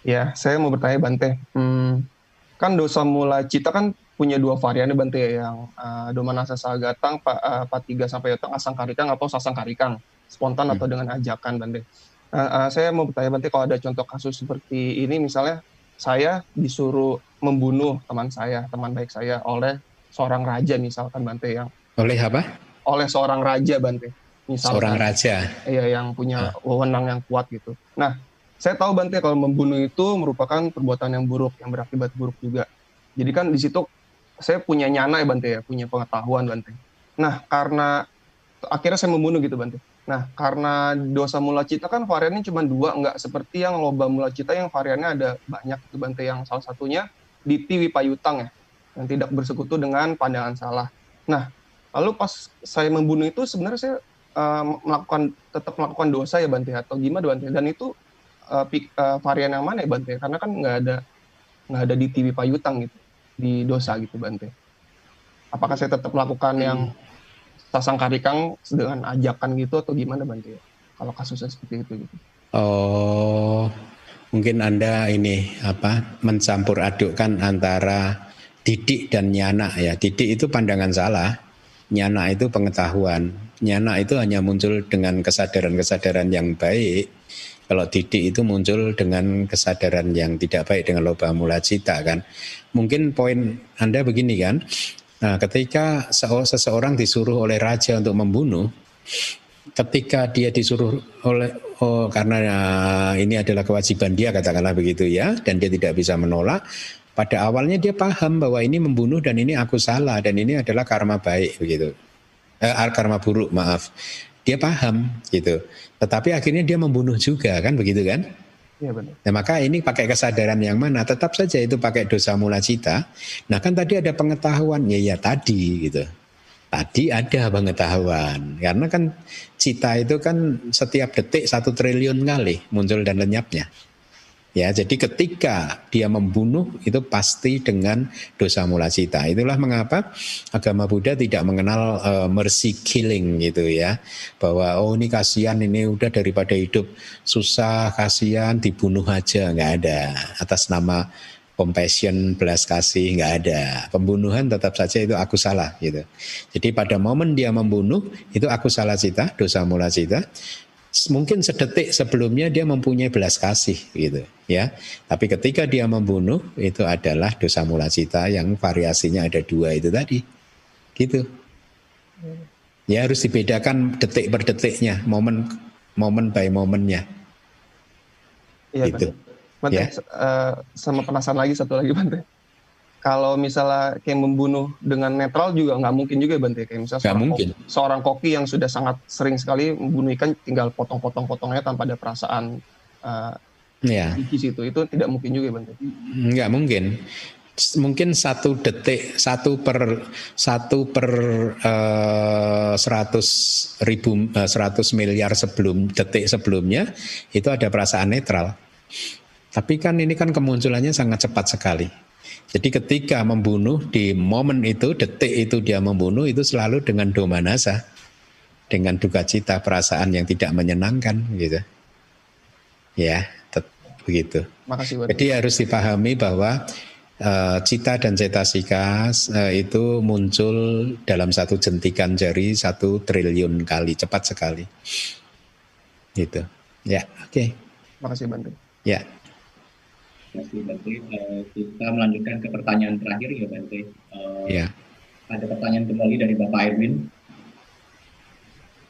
Ya, saya mau bertanya Bante. Hmm, kan dosa mula cita kan punya dua varian Bante yang uh, domanasa sagatang, pa, uh, patiga sampai yotang asang karikang atau sasang karikang, spontan hmm. atau dengan ajakan Bante. Uh, uh, saya mau bertanya Bante kalau ada contoh kasus seperti ini misalnya saya disuruh membunuh teman saya, teman baik saya oleh seorang raja misalkan Bante yang oleh apa? oleh seorang raja Bante. Misalnya, seorang raja. Iya, yang punya ah. wewenang yang kuat gitu. Nah, saya tahu Bante kalau membunuh itu merupakan perbuatan yang buruk, yang berakibat buruk juga. Jadi kan di situ saya punya nyana ya Bante ya, punya pengetahuan Bante. Nah, karena akhirnya saya membunuh gitu Bante. Nah, karena dosa mula cita kan variannya cuma dua, nggak seperti yang loba mula cita yang variannya ada banyak itu Bante. Yang salah satunya di tiwi payutang ya, yang tidak bersekutu dengan pandangan salah. Nah, Lalu pas saya membunuh itu sebenarnya saya uh, melakukan tetap melakukan dosa ya Bante atau gimana Bante? Dan itu uh, pik, uh, varian yang mana ya Bante? Karena kan nggak ada nggak ada di TV Payutang gitu di dosa gitu Bante. Apakah saya tetap melakukan yang sasang karikang dengan ajakan gitu atau gimana Bante? Kalau kasusnya seperti itu gitu. Oh, mungkin Anda ini apa mencampur adukkan antara didik dan nyana ya. Didik itu pandangan salah nyana itu pengetahuan. Nyana itu hanya muncul dengan kesadaran-kesadaran yang baik. Kalau didik itu muncul dengan kesadaran yang tidak baik dengan loba mula cita kan. Mungkin poin Anda begini kan, Nah, ketika seseorang disuruh oleh raja untuk membunuh, ketika dia disuruh oleh oh karena eh, ini adalah kewajiban dia katakanlah begitu ya dan dia tidak bisa menolak pada awalnya dia paham bahwa ini membunuh dan ini aku salah dan ini adalah karma baik begitu. Eh, karma buruk, maaf. Dia paham gitu. Tetapi akhirnya dia membunuh juga kan begitu kan? Ya, benar. Nah, maka ini pakai kesadaran yang mana? Tetap saja itu pakai dosa mula cita. Nah, kan tadi ada pengetahuan. Ya, ya tadi gitu. Tadi ada pengetahuan. Karena kan cita itu kan setiap detik satu triliun kali muncul dan lenyapnya. Ya, jadi ketika dia membunuh itu pasti dengan dosa mula cita. Itulah mengapa agama Buddha tidak mengenal uh, mercy killing gitu ya. Bahwa oh ini kasihan ini udah daripada hidup susah kasihan dibunuh aja nggak ada atas nama compassion belas kasih nggak ada pembunuhan tetap saja itu aku salah gitu jadi pada momen dia membunuh itu aku salah cita dosa mula cita mungkin sedetik sebelumnya dia mempunyai belas kasih gitu ya. Tapi ketika dia membunuh itu adalah dosa mula cita yang variasinya ada dua itu tadi. Gitu. Ya harus dibedakan detik per detiknya momen momen by momennya. Iya gitu. Bante, ya. uh, sama penasaran lagi satu lagi Bante kalau misalnya kayak membunuh dengan netral juga nggak mungkin juga Bante kayak misalnya seorang, mungkin. Koki, seorang koki yang sudah sangat sering sekali membunuh ikan tinggal potong-potong-potongnya tanpa ada perasaan uh, ya. di situ itu tidak mungkin juga Bante. Nggak mungkin mungkin satu detik satu per satu per uh, seratus ribu uh, seratus miliar sebelum detik sebelumnya itu ada perasaan netral tapi kan ini kan kemunculannya sangat cepat sekali jadi ketika membunuh di momen itu, detik itu dia membunuh itu selalu dengan domanasa, dengan duka cita, perasaan yang tidak menyenangkan gitu. Ya, begitu. Makasih, Jadi harus dipahami bahwa uh, cita dan cetasika uh, itu muncul dalam satu jentikan jari satu triliun kali, cepat sekali. Gitu. Ya, oke. Okay. Makasih Bantu. Ya. Kasih Bante. Uh, kita melanjutkan ke pertanyaan terakhir ya Bante. Uh, ya. Ada pertanyaan kembali dari Bapak Erwin.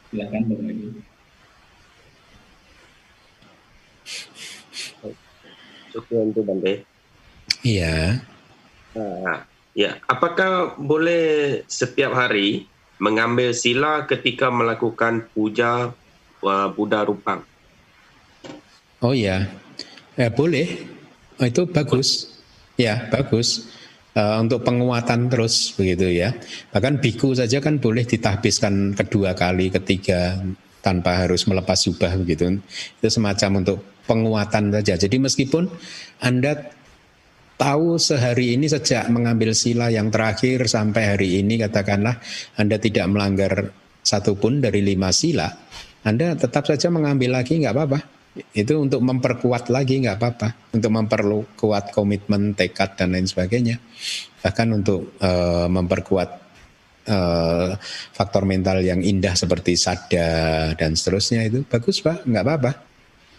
Silakan Bapak Erwin. Cukup untuk Bante. Iya. Uh, ya, apakah boleh setiap hari mengambil sila ketika melakukan puja uh, Buddha Rupang? Oh ya, eh, boleh Oh, itu bagus, ya bagus uh, untuk penguatan terus begitu ya. Bahkan biku saja kan boleh ditahbiskan kedua kali, ketiga tanpa harus melepas jubah begitu. Itu semacam untuk penguatan saja. Jadi meskipun anda tahu sehari ini sejak mengambil sila yang terakhir sampai hari ini katakanlah anda tidak melanggar satupun dari lima sila, anda tetap saja mengambil lagi nggak apa-apa itu untuk memperkuat lagi nggak apa-apa. Untuk memperkuat komitmen tekad dan lain sebagainya. Bahkan untuk uh, memperkuat uh, faktor mental yang indah seperti sada dan seterusnya itu bagus pak. Nggak apa-apa.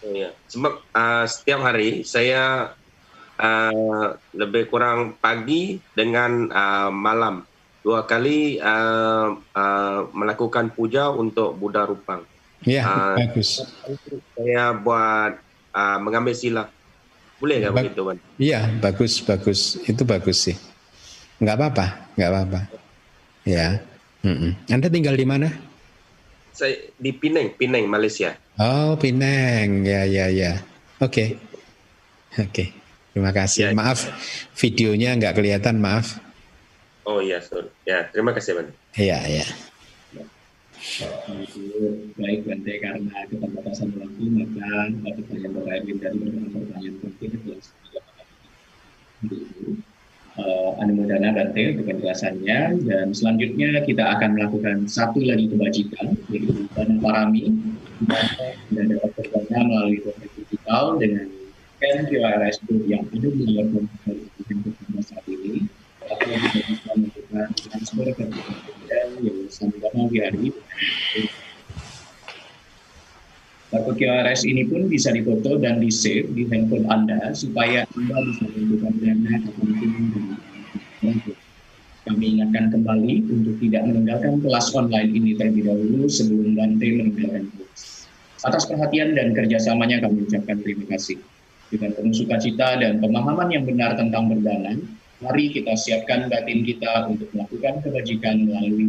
Iya. Sebab uh, setiap hari saya uh, lebih kurang pagi dengan uh, malam. Dua kali uh, uh, melakukan puja untuk Buddha Rupang Ya, uh, bagus. Saya buat uh, mengambil sila. Boleh nggak begitu, Bang? Iya, bagus, bagus. Itu bagus sih. Nggak apa-apa, nggak apa-apa. Ya. Mm-mm. Anda tinggal di mana? Saya di Penang, Penang, Malaysia. Oh, Penang. Ya, ya, ya. Oke. Okay. Oke. Okay. Terima kasih. Ya. Maaf, videonya nggak kelihatan, maaf. Oh iya, sorry. Ya, terima kasih, Bang. Iya, iya baik Bante karena keterbatasan waktu maka pertanyaan Erwin dari beberapa pertanyaan penting telah uh, Anumodana Bante untuk penjelasannya. Dan selanjutnya kita akan melakukan satu lagi kebajikan yaitu dana parami. Dan dapat berdana melalui dompet digital dengan scan QRS code yang ada di komputer yang saat ini. Atau bisa melakukan transfer ke dan yang sama di hari Barcode QRS ini pun bisa difoto dan di save di handphone Anda supaya Anda bisa melakukan dana ataupun kami ingatkan kembali untuk tidak meninggalkan kelas online ini terlebih dahulu sebelum Bante meninggalkan kelas. Atas perhatian dan kerjasamanya kami ucapkan terima kasih. Dengan penuh sukacita dan pemahaman yang benar tentang berdana, mari kita siapkan batin kita untuk melakukan kebajikan melalui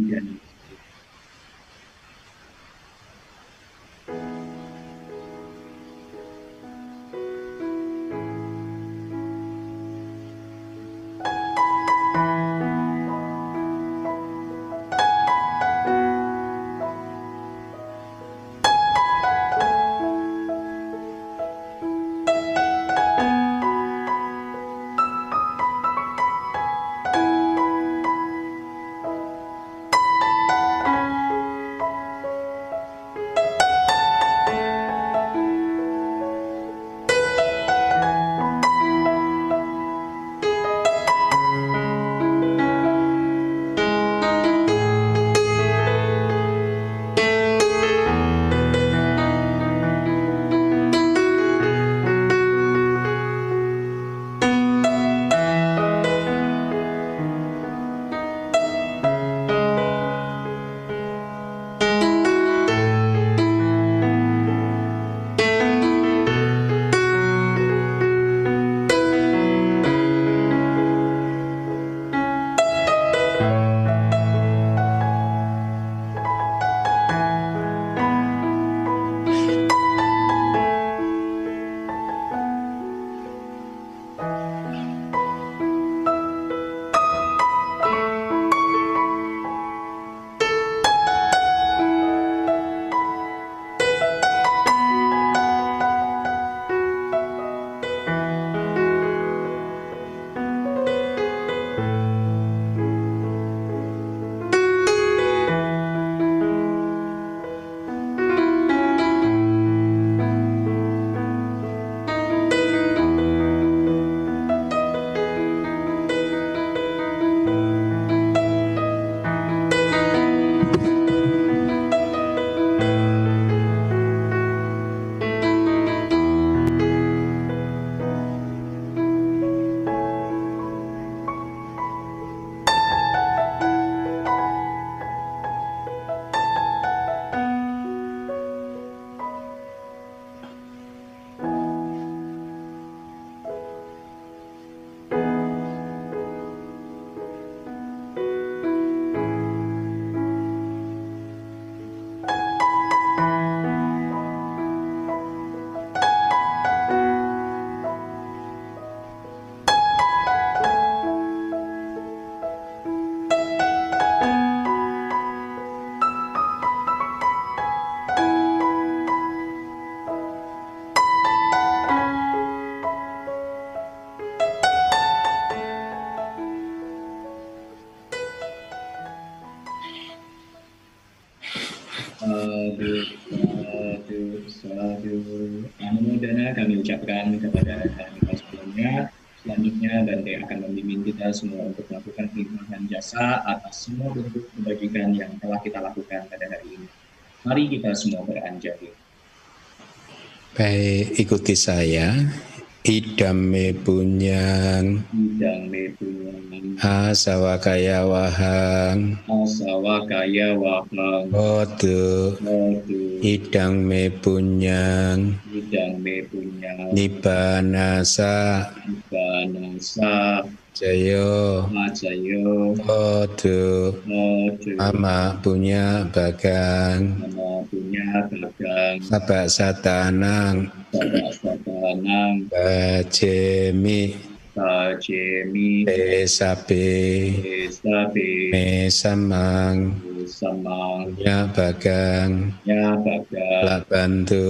dana. semua untuk melakukan khidmah jasa atas semua bentuk kebajikan yang telah kita lakukan pada hari ini. Mari kita semua beranjali. Baik, ikuti saya. Idame punyang. Idame punyang. Asawakaya wahang. Asawakaya wahang. Odu. Odu. Idang me punyang. Idang me punyang. Nibanasa. Nibanasa. Jayo. Majayo Odu Mama punya bagang. Mama punya bagang. Sabak satanang Sabak satanang Bajemi Bajemi Besabe Besabe Mesamang Mesamang Ya bagang. Ya bagang. Lak bantu.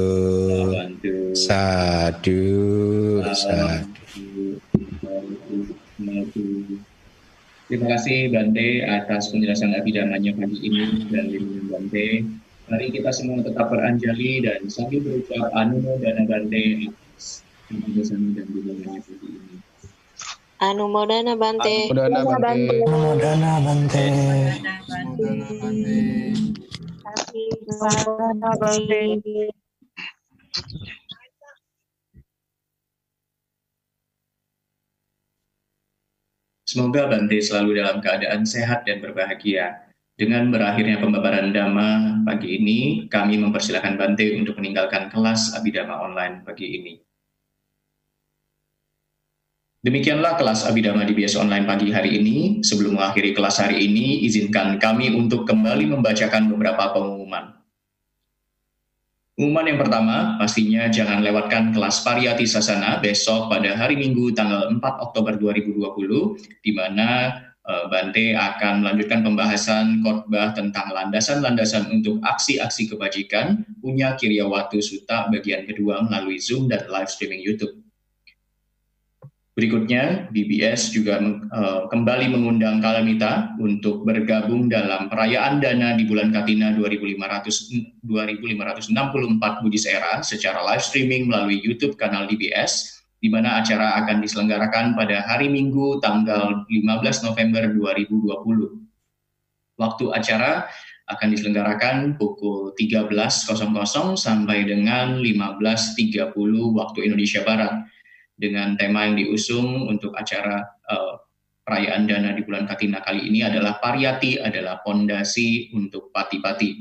Bantu. Sadu. Sadu Terima kasih Bante atas penjelasan abidamanya pagi ini dan bimbingan Bante. Mari kita semua tetap beranjali dan sambil berucap anumo dana Bante atas penjelasan dan bimbingannya pagi ini. Anumodana Bante. Anumodana Bante. Anumodana Bante. Anumodana Bante. Semoga Bante selalu dalam keadaan sehat dan berbahagia. Dengan berakhirnya pembabaran Dhamma pagi ini, kami mempersilahkan Bante untuk meninggalkan kelas Abhidhamma online pagi ini. Demikianlah kelas Abhidhamma di BS Online pagi hari ini. Sebelum mengakhiri kelas hari ini, izinkan kami untuk kembali membacakan beberapa pengumuman. Pengumuman yang pertama, pastinya jangan lewatkan kelas Pariyati Sasana besok pada hari Minggu tanggal 4 Oktober 2020, di mana uh, Bante akan melanjutkan pembahasan khotbah tentang landasan-landasan untuk aksi-aksi kebajikan punya Kiryawatu Suta bagian kedua melalui Zoom dan live streaming YouTube. Berikutnya, BBS juga uh, kembali mengundang Kalamita untuk bergabung dalam perayaan dana di bulan Katina 2500, 2564 Budis Era secara live streaming melalui YouTube kanal DBS, di mana acara akan diselenggarakan pada hari Minggu tanggal 15 November 2020. Waktu acara akan diselenggarakan pukul 13.00 sampai dengan 15.30 waktu Indonesia Barat dengan tema yang diusung untuk acara uh, perayaan dana di bulan Katina kali ini adalah Pariyati adalah pondasi untuk pati-pati.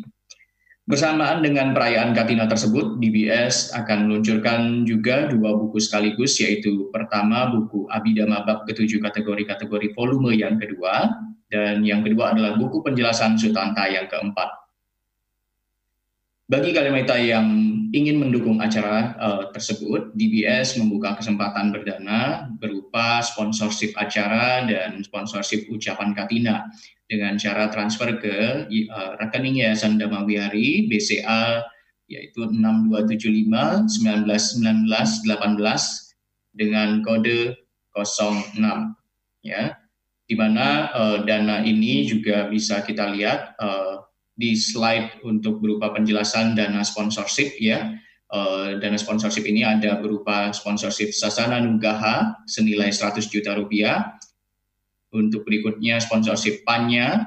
Bersamaan dengan perayaan Katina tersebut, DBS akan meluncurkan juga dua buku sekaligus, yaitu pertama buku Abhidhamma Bab ketujuh kategori-kategori volume yang kedua, dan yang kedua adalah buku penjelasan Sutanta yang keempat. Bagi Kalimeta yang ingin mendukung acara uh, tersebut, DBS membuka kesempatan berdana berupa sponsorship acara dan sponsorship ucapan Katina dengan cara transfer ke uh, rekening Yayasan Damawihari BCA yaitu 6275 1919 18 dengan kode 06 ya. Di mana uh, dana ini juga bisa kita lihat uh, di slide untuk berupa penjelasan dana sponsorship ya. Uh, dana sponsorship ini ada berupa sponsorship Sasana Nugaha senilai 100 juta rupiah. Untuk berikutnya sponsorship Panya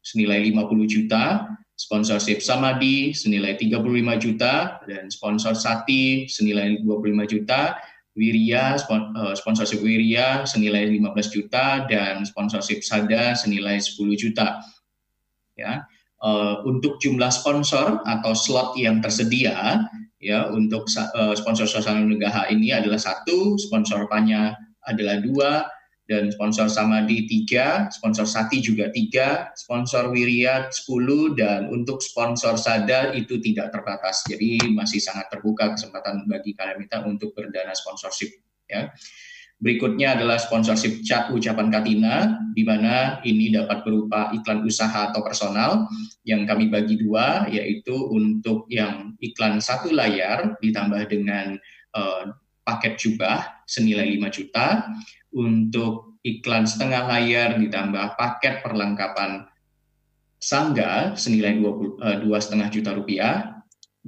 senilai 50 juta, sponsorship Samadi senilai 35 juta, dan sponsor Sati senilai 25 juta, Wirya, eh, sponsorship Wirya senilai 15 juta, dan sponsorship Sada senilai 10 juta. Ya, uh, untuk jumlah sponsor atau slot yang tersedia ya untuk uh, sponsor Sosana Nugaha ini adalah satu, sponsor Panya adalah dua, dan sponsor Samadi tiga, sponsor Sati juga tiga, sponsor Wiriat sepuluh, dan untuk sponsor Sada itu tidak terbatas. Jadi masih sangat terbuka kesempatan bagi kalian minta untuk berdana sponsorship. Ya. Berikutnya adalah sponsorship chat ucapan Katina, di mana ini dapat berupa iklan usaha atau personal yang kami bagi dua, yaitu untuk yang iklan satu layar ditambah dengan uh, paket jubah senilai 5 juta, untuk iklan setengah layar ditambah paket perlengkapan sangga senilai eh, dua setengah juta rupiah,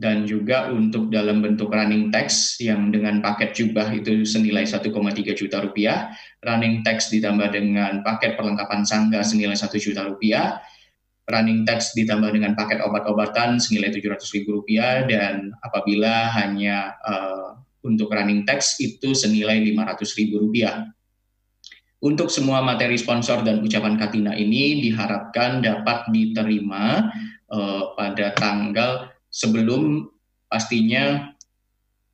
dan juga untuk dalam bentuk running text yang dengan paket jubah itu senilai 1,3 juta rupiah, running text ditambah dengan paket perlengkapan sangga senilai 1 juta rupiah, running text ditambah dengan paket obat-obatan senilai 700 ribu rupiah, dan apabila hanya uh, untuk running text itu senilai 500 ribu rupiah. Untuk semua materi sponsor dan ucapan Katina ini diharapkan dapat diterima uh, pada tanggal sebelum pastinya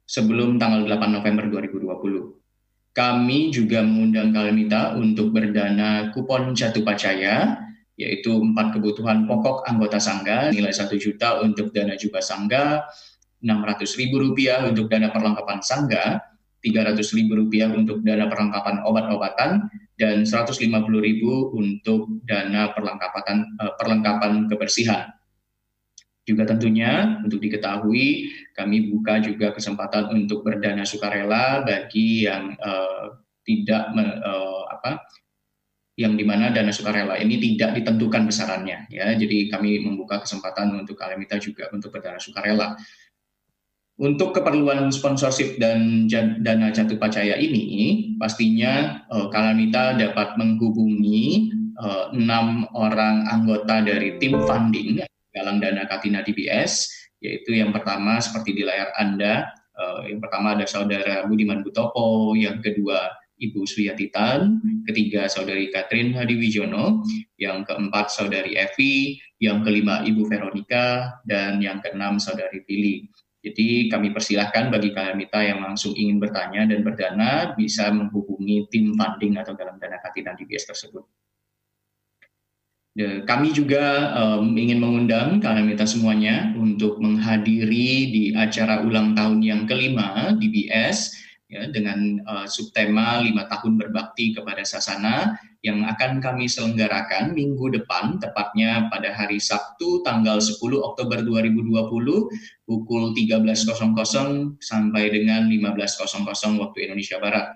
sebelum tanggal 8 November 2020. Kami juga mengundang Kalmita untuk berdana kupon jatuh pacaya, yaitu empat kebutuhan pokok anggota Sangga, nilai 1 juta untuk dana jubah Sangga, 600 ribu rupiah untuk dana perlengkapan Sangga, 300 ribu rupiah untuk dana perlengkapan obat-obatan, dan 150 ribu untuk dana perlengkapan, eh, perlengkapan kebersihan. Juga tentunya untuk diketahui kami buka juga kesempatan untuk berdana sukarela bagi yang uh, tidak uh, apa yang di mana dana sukarela ini tidak ditentukan besarannya ya. Jadi kami membuka kesempatan untuk Kalemita juga untuk berdana sukarela. Untuk keperluan sponsorship dan dana jatuh pacaya ini pastinya uh, Kalamita dapat menghubungi enam orang anggota dari tim funding galang dana Katina DBS, yaitu yang pertama seperti di layar Anda, uh, yang pertama ada saudara Budiman Butopo, yang kedua Ibu Suyati Tan, ketiga Saudari Katrin Hadiwijono, yang keempat Saudari Evi, yang kelima Ibu Veronica, dan yang keenam Saudari Pili. Jadi kami persilahkan bagi Kalamita yang langsung ingin bertanya dan berdana bisa menghubungi tim funding atau dalam dana katinan DBS tersebut. Kami juga um, ingin mengundang Kalamita semuanya untuk menghadiri di acara ulang tahun yang kelima DBS ya, dengan uh, subtema lima tahun berbakti kepada Sasana yang akan kami selenggarakan minggu depan, tepatnya pada hari Sabtu tanggal 10 Oktober 2020 pukul 13.00 sampai dengan 15.00 waktu Indonesia Barat.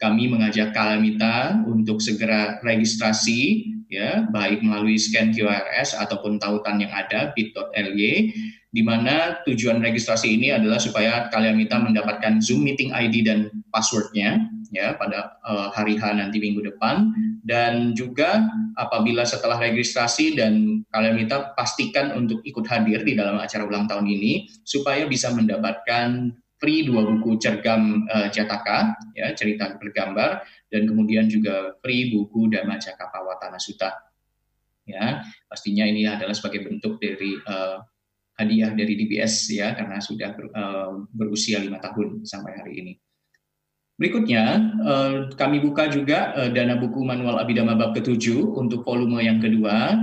Kami mengajak Kalamita untuk segera registrasi, ya baik melalui scan QRS ataupun tautan yang ada bit.ly di mana tujuan registrasi ini adalah supaya kalian minta mendapatkan Zoom meeting ID dan passwordnya ya pada uh, hari H nanti minggu depan. Dan juga apabila setelah registrasi dan kalian minta pastikan untuk ikut hadir di dalam acara ulang tahun ini supaya bisa mendapatkan free dua buku cergam uh, cetaka ya cerita bergambar dan kemudian juga free buku Dhamma Cakapawatana Sutta ya pastinya ini adalah sebagai bentuk dari uh, hadiah dari DBS ya karena sudah ber, uh, berusia lima tahun sampai hari ini. Berikutnya uh, kami buka juga uh, dana buku manual Abidama bab ke-7 untuk volume yang kedua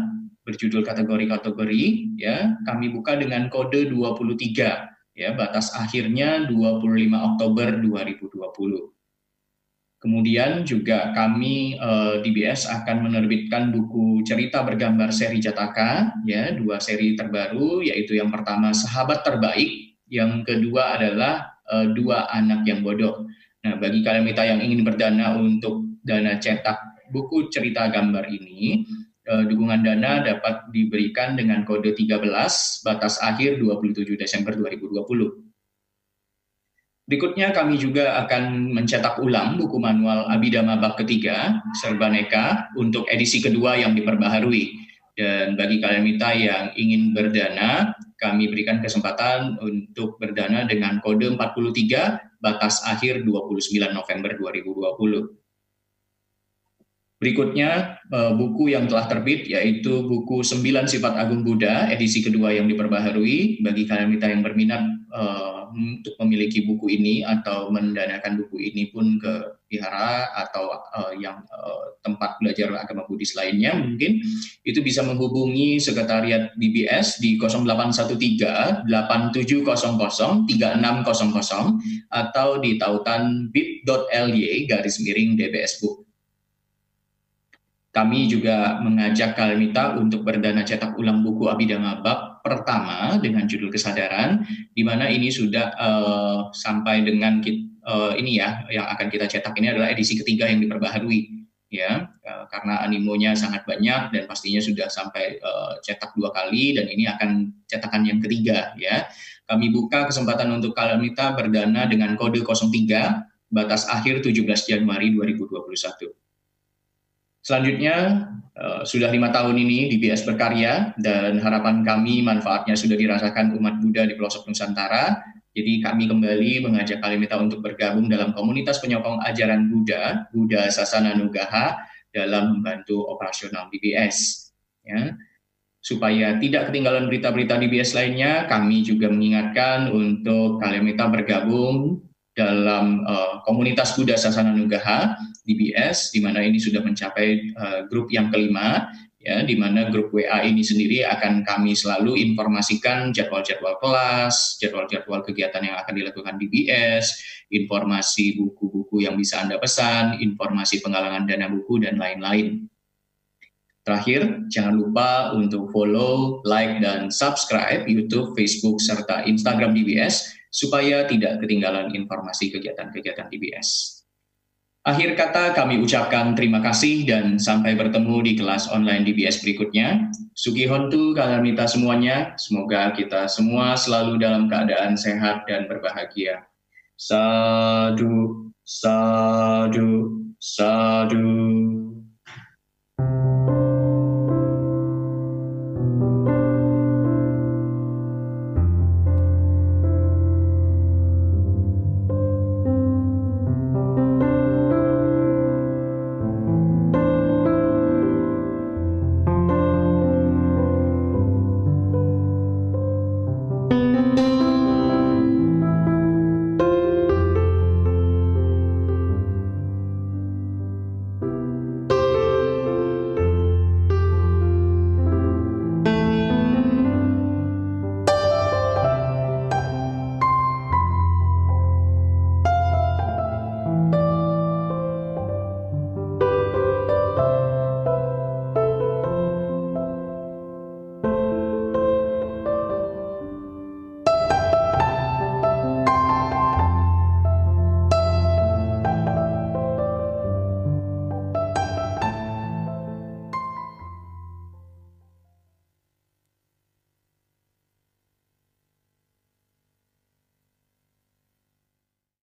berjudul kategori-kategori ya. Kami buka dengan kode 23 ya batas akhirnya 25 Oktober 2020. Kemudian juga kami uh, DBS akan menerbitkan buku cerita bergambar seri Jataka, ya dua seri terbaru, yaitu yang pertama Sahabat Terbaik, yang kedua adalah uh, Dua Anak yang Bodoh. Nah, bagi kalian kita yang ingin berdana untuk dana cetak buku cerita gambar ini, dukungan dana dapat diberikan dengan kode 13, batas akhir 27 Desember 2020. Berikutnya kami juga akan mencetak ulang buku manual Abidama Bab ketiga, Serbaneka, untuk edisi kedua yang diperbaharui. Dan bagi kalian mita yang ingin berdana, kami berikan kesempatan untuk berdana dengan kode 43, batas akhir 29 November 2020. Berikutnya eh, buku yang telah terbit yaitu buku 9 Sifat Agung Buddha edisi kedua yang diperbaharui bagi kalian mita yang berminat uh, untuk memiliki buku ini atau mendanakan buku ini pun ke vihara atau uh, yang tempat belajar agama Buddhis lainnya mungkin itu bisa menghubungi sekretariat DBS di 0813 8700 3600 atau di tautan bit.ly garis miring DBS Book. Kami juga mengajak Kalmita untuk berdana cetak ulang buku Abhidhamma Bab pertama dengan judul kesadaran, di mana ini sudah uh, sampai dengan uh, ini ya yang akan kita cetak ini adalah edisi ketiga yang diperbaharui ya uh, karena animonya sangat banyak dan pastinya sudah sampai uh, cetak dua kali dan ini akan cetakan yang ketiga ya. Kami buka kesempatan untuk Kalmita berdana dengan kode 03 batas akhir 17 Januari 2021. Selanjutnya, uh, sudah lima tahun ini DBS berkarya dan harapan kami manfaatnya sudah dirasakan umat Buddha di pelosok Nusantara. Jadi kami kembali mengajak Kalimita untuk bergabung dalam komunitas penyokong ajaran Buddha, Buddha Sasana Nugaha, dalam membantu operasional DBS. Ya. Supaya tidak ketinggalan berita-berita DBS lainnya, kami juga mengingatkan untuk Kalimita bergabung dalam uh, komunitas Buddha Sasana Nugaha DBS di mana ini sudah mencapai uh, grup yang kelima ya di mana grup WA ini sendiri akan kami selalu informasikan jadwal-jadwal kelas, jadwal-jadwal kegiatan yang akan dilakukan DBS, informasi buku-buku yang bisa Anda pesan, informasi penggalangan dana buku dan lain-lain. Terakhir, jangan lupa untuk follow, like, dan subscribe YouTube, Facebook, serta Instagram DBS supaya tidak ketinggalan informasi kegiatan-kegiatan DBS. Akhir kata kami ucapkan terima kasih dan sampai bertemu di kelas online DBS berikutnya. Sugi Hontu kalian minta semuanya, semoga kita semua selalu dalam keadaan sehat dan berbahagia. Sadu, sadu, sadu.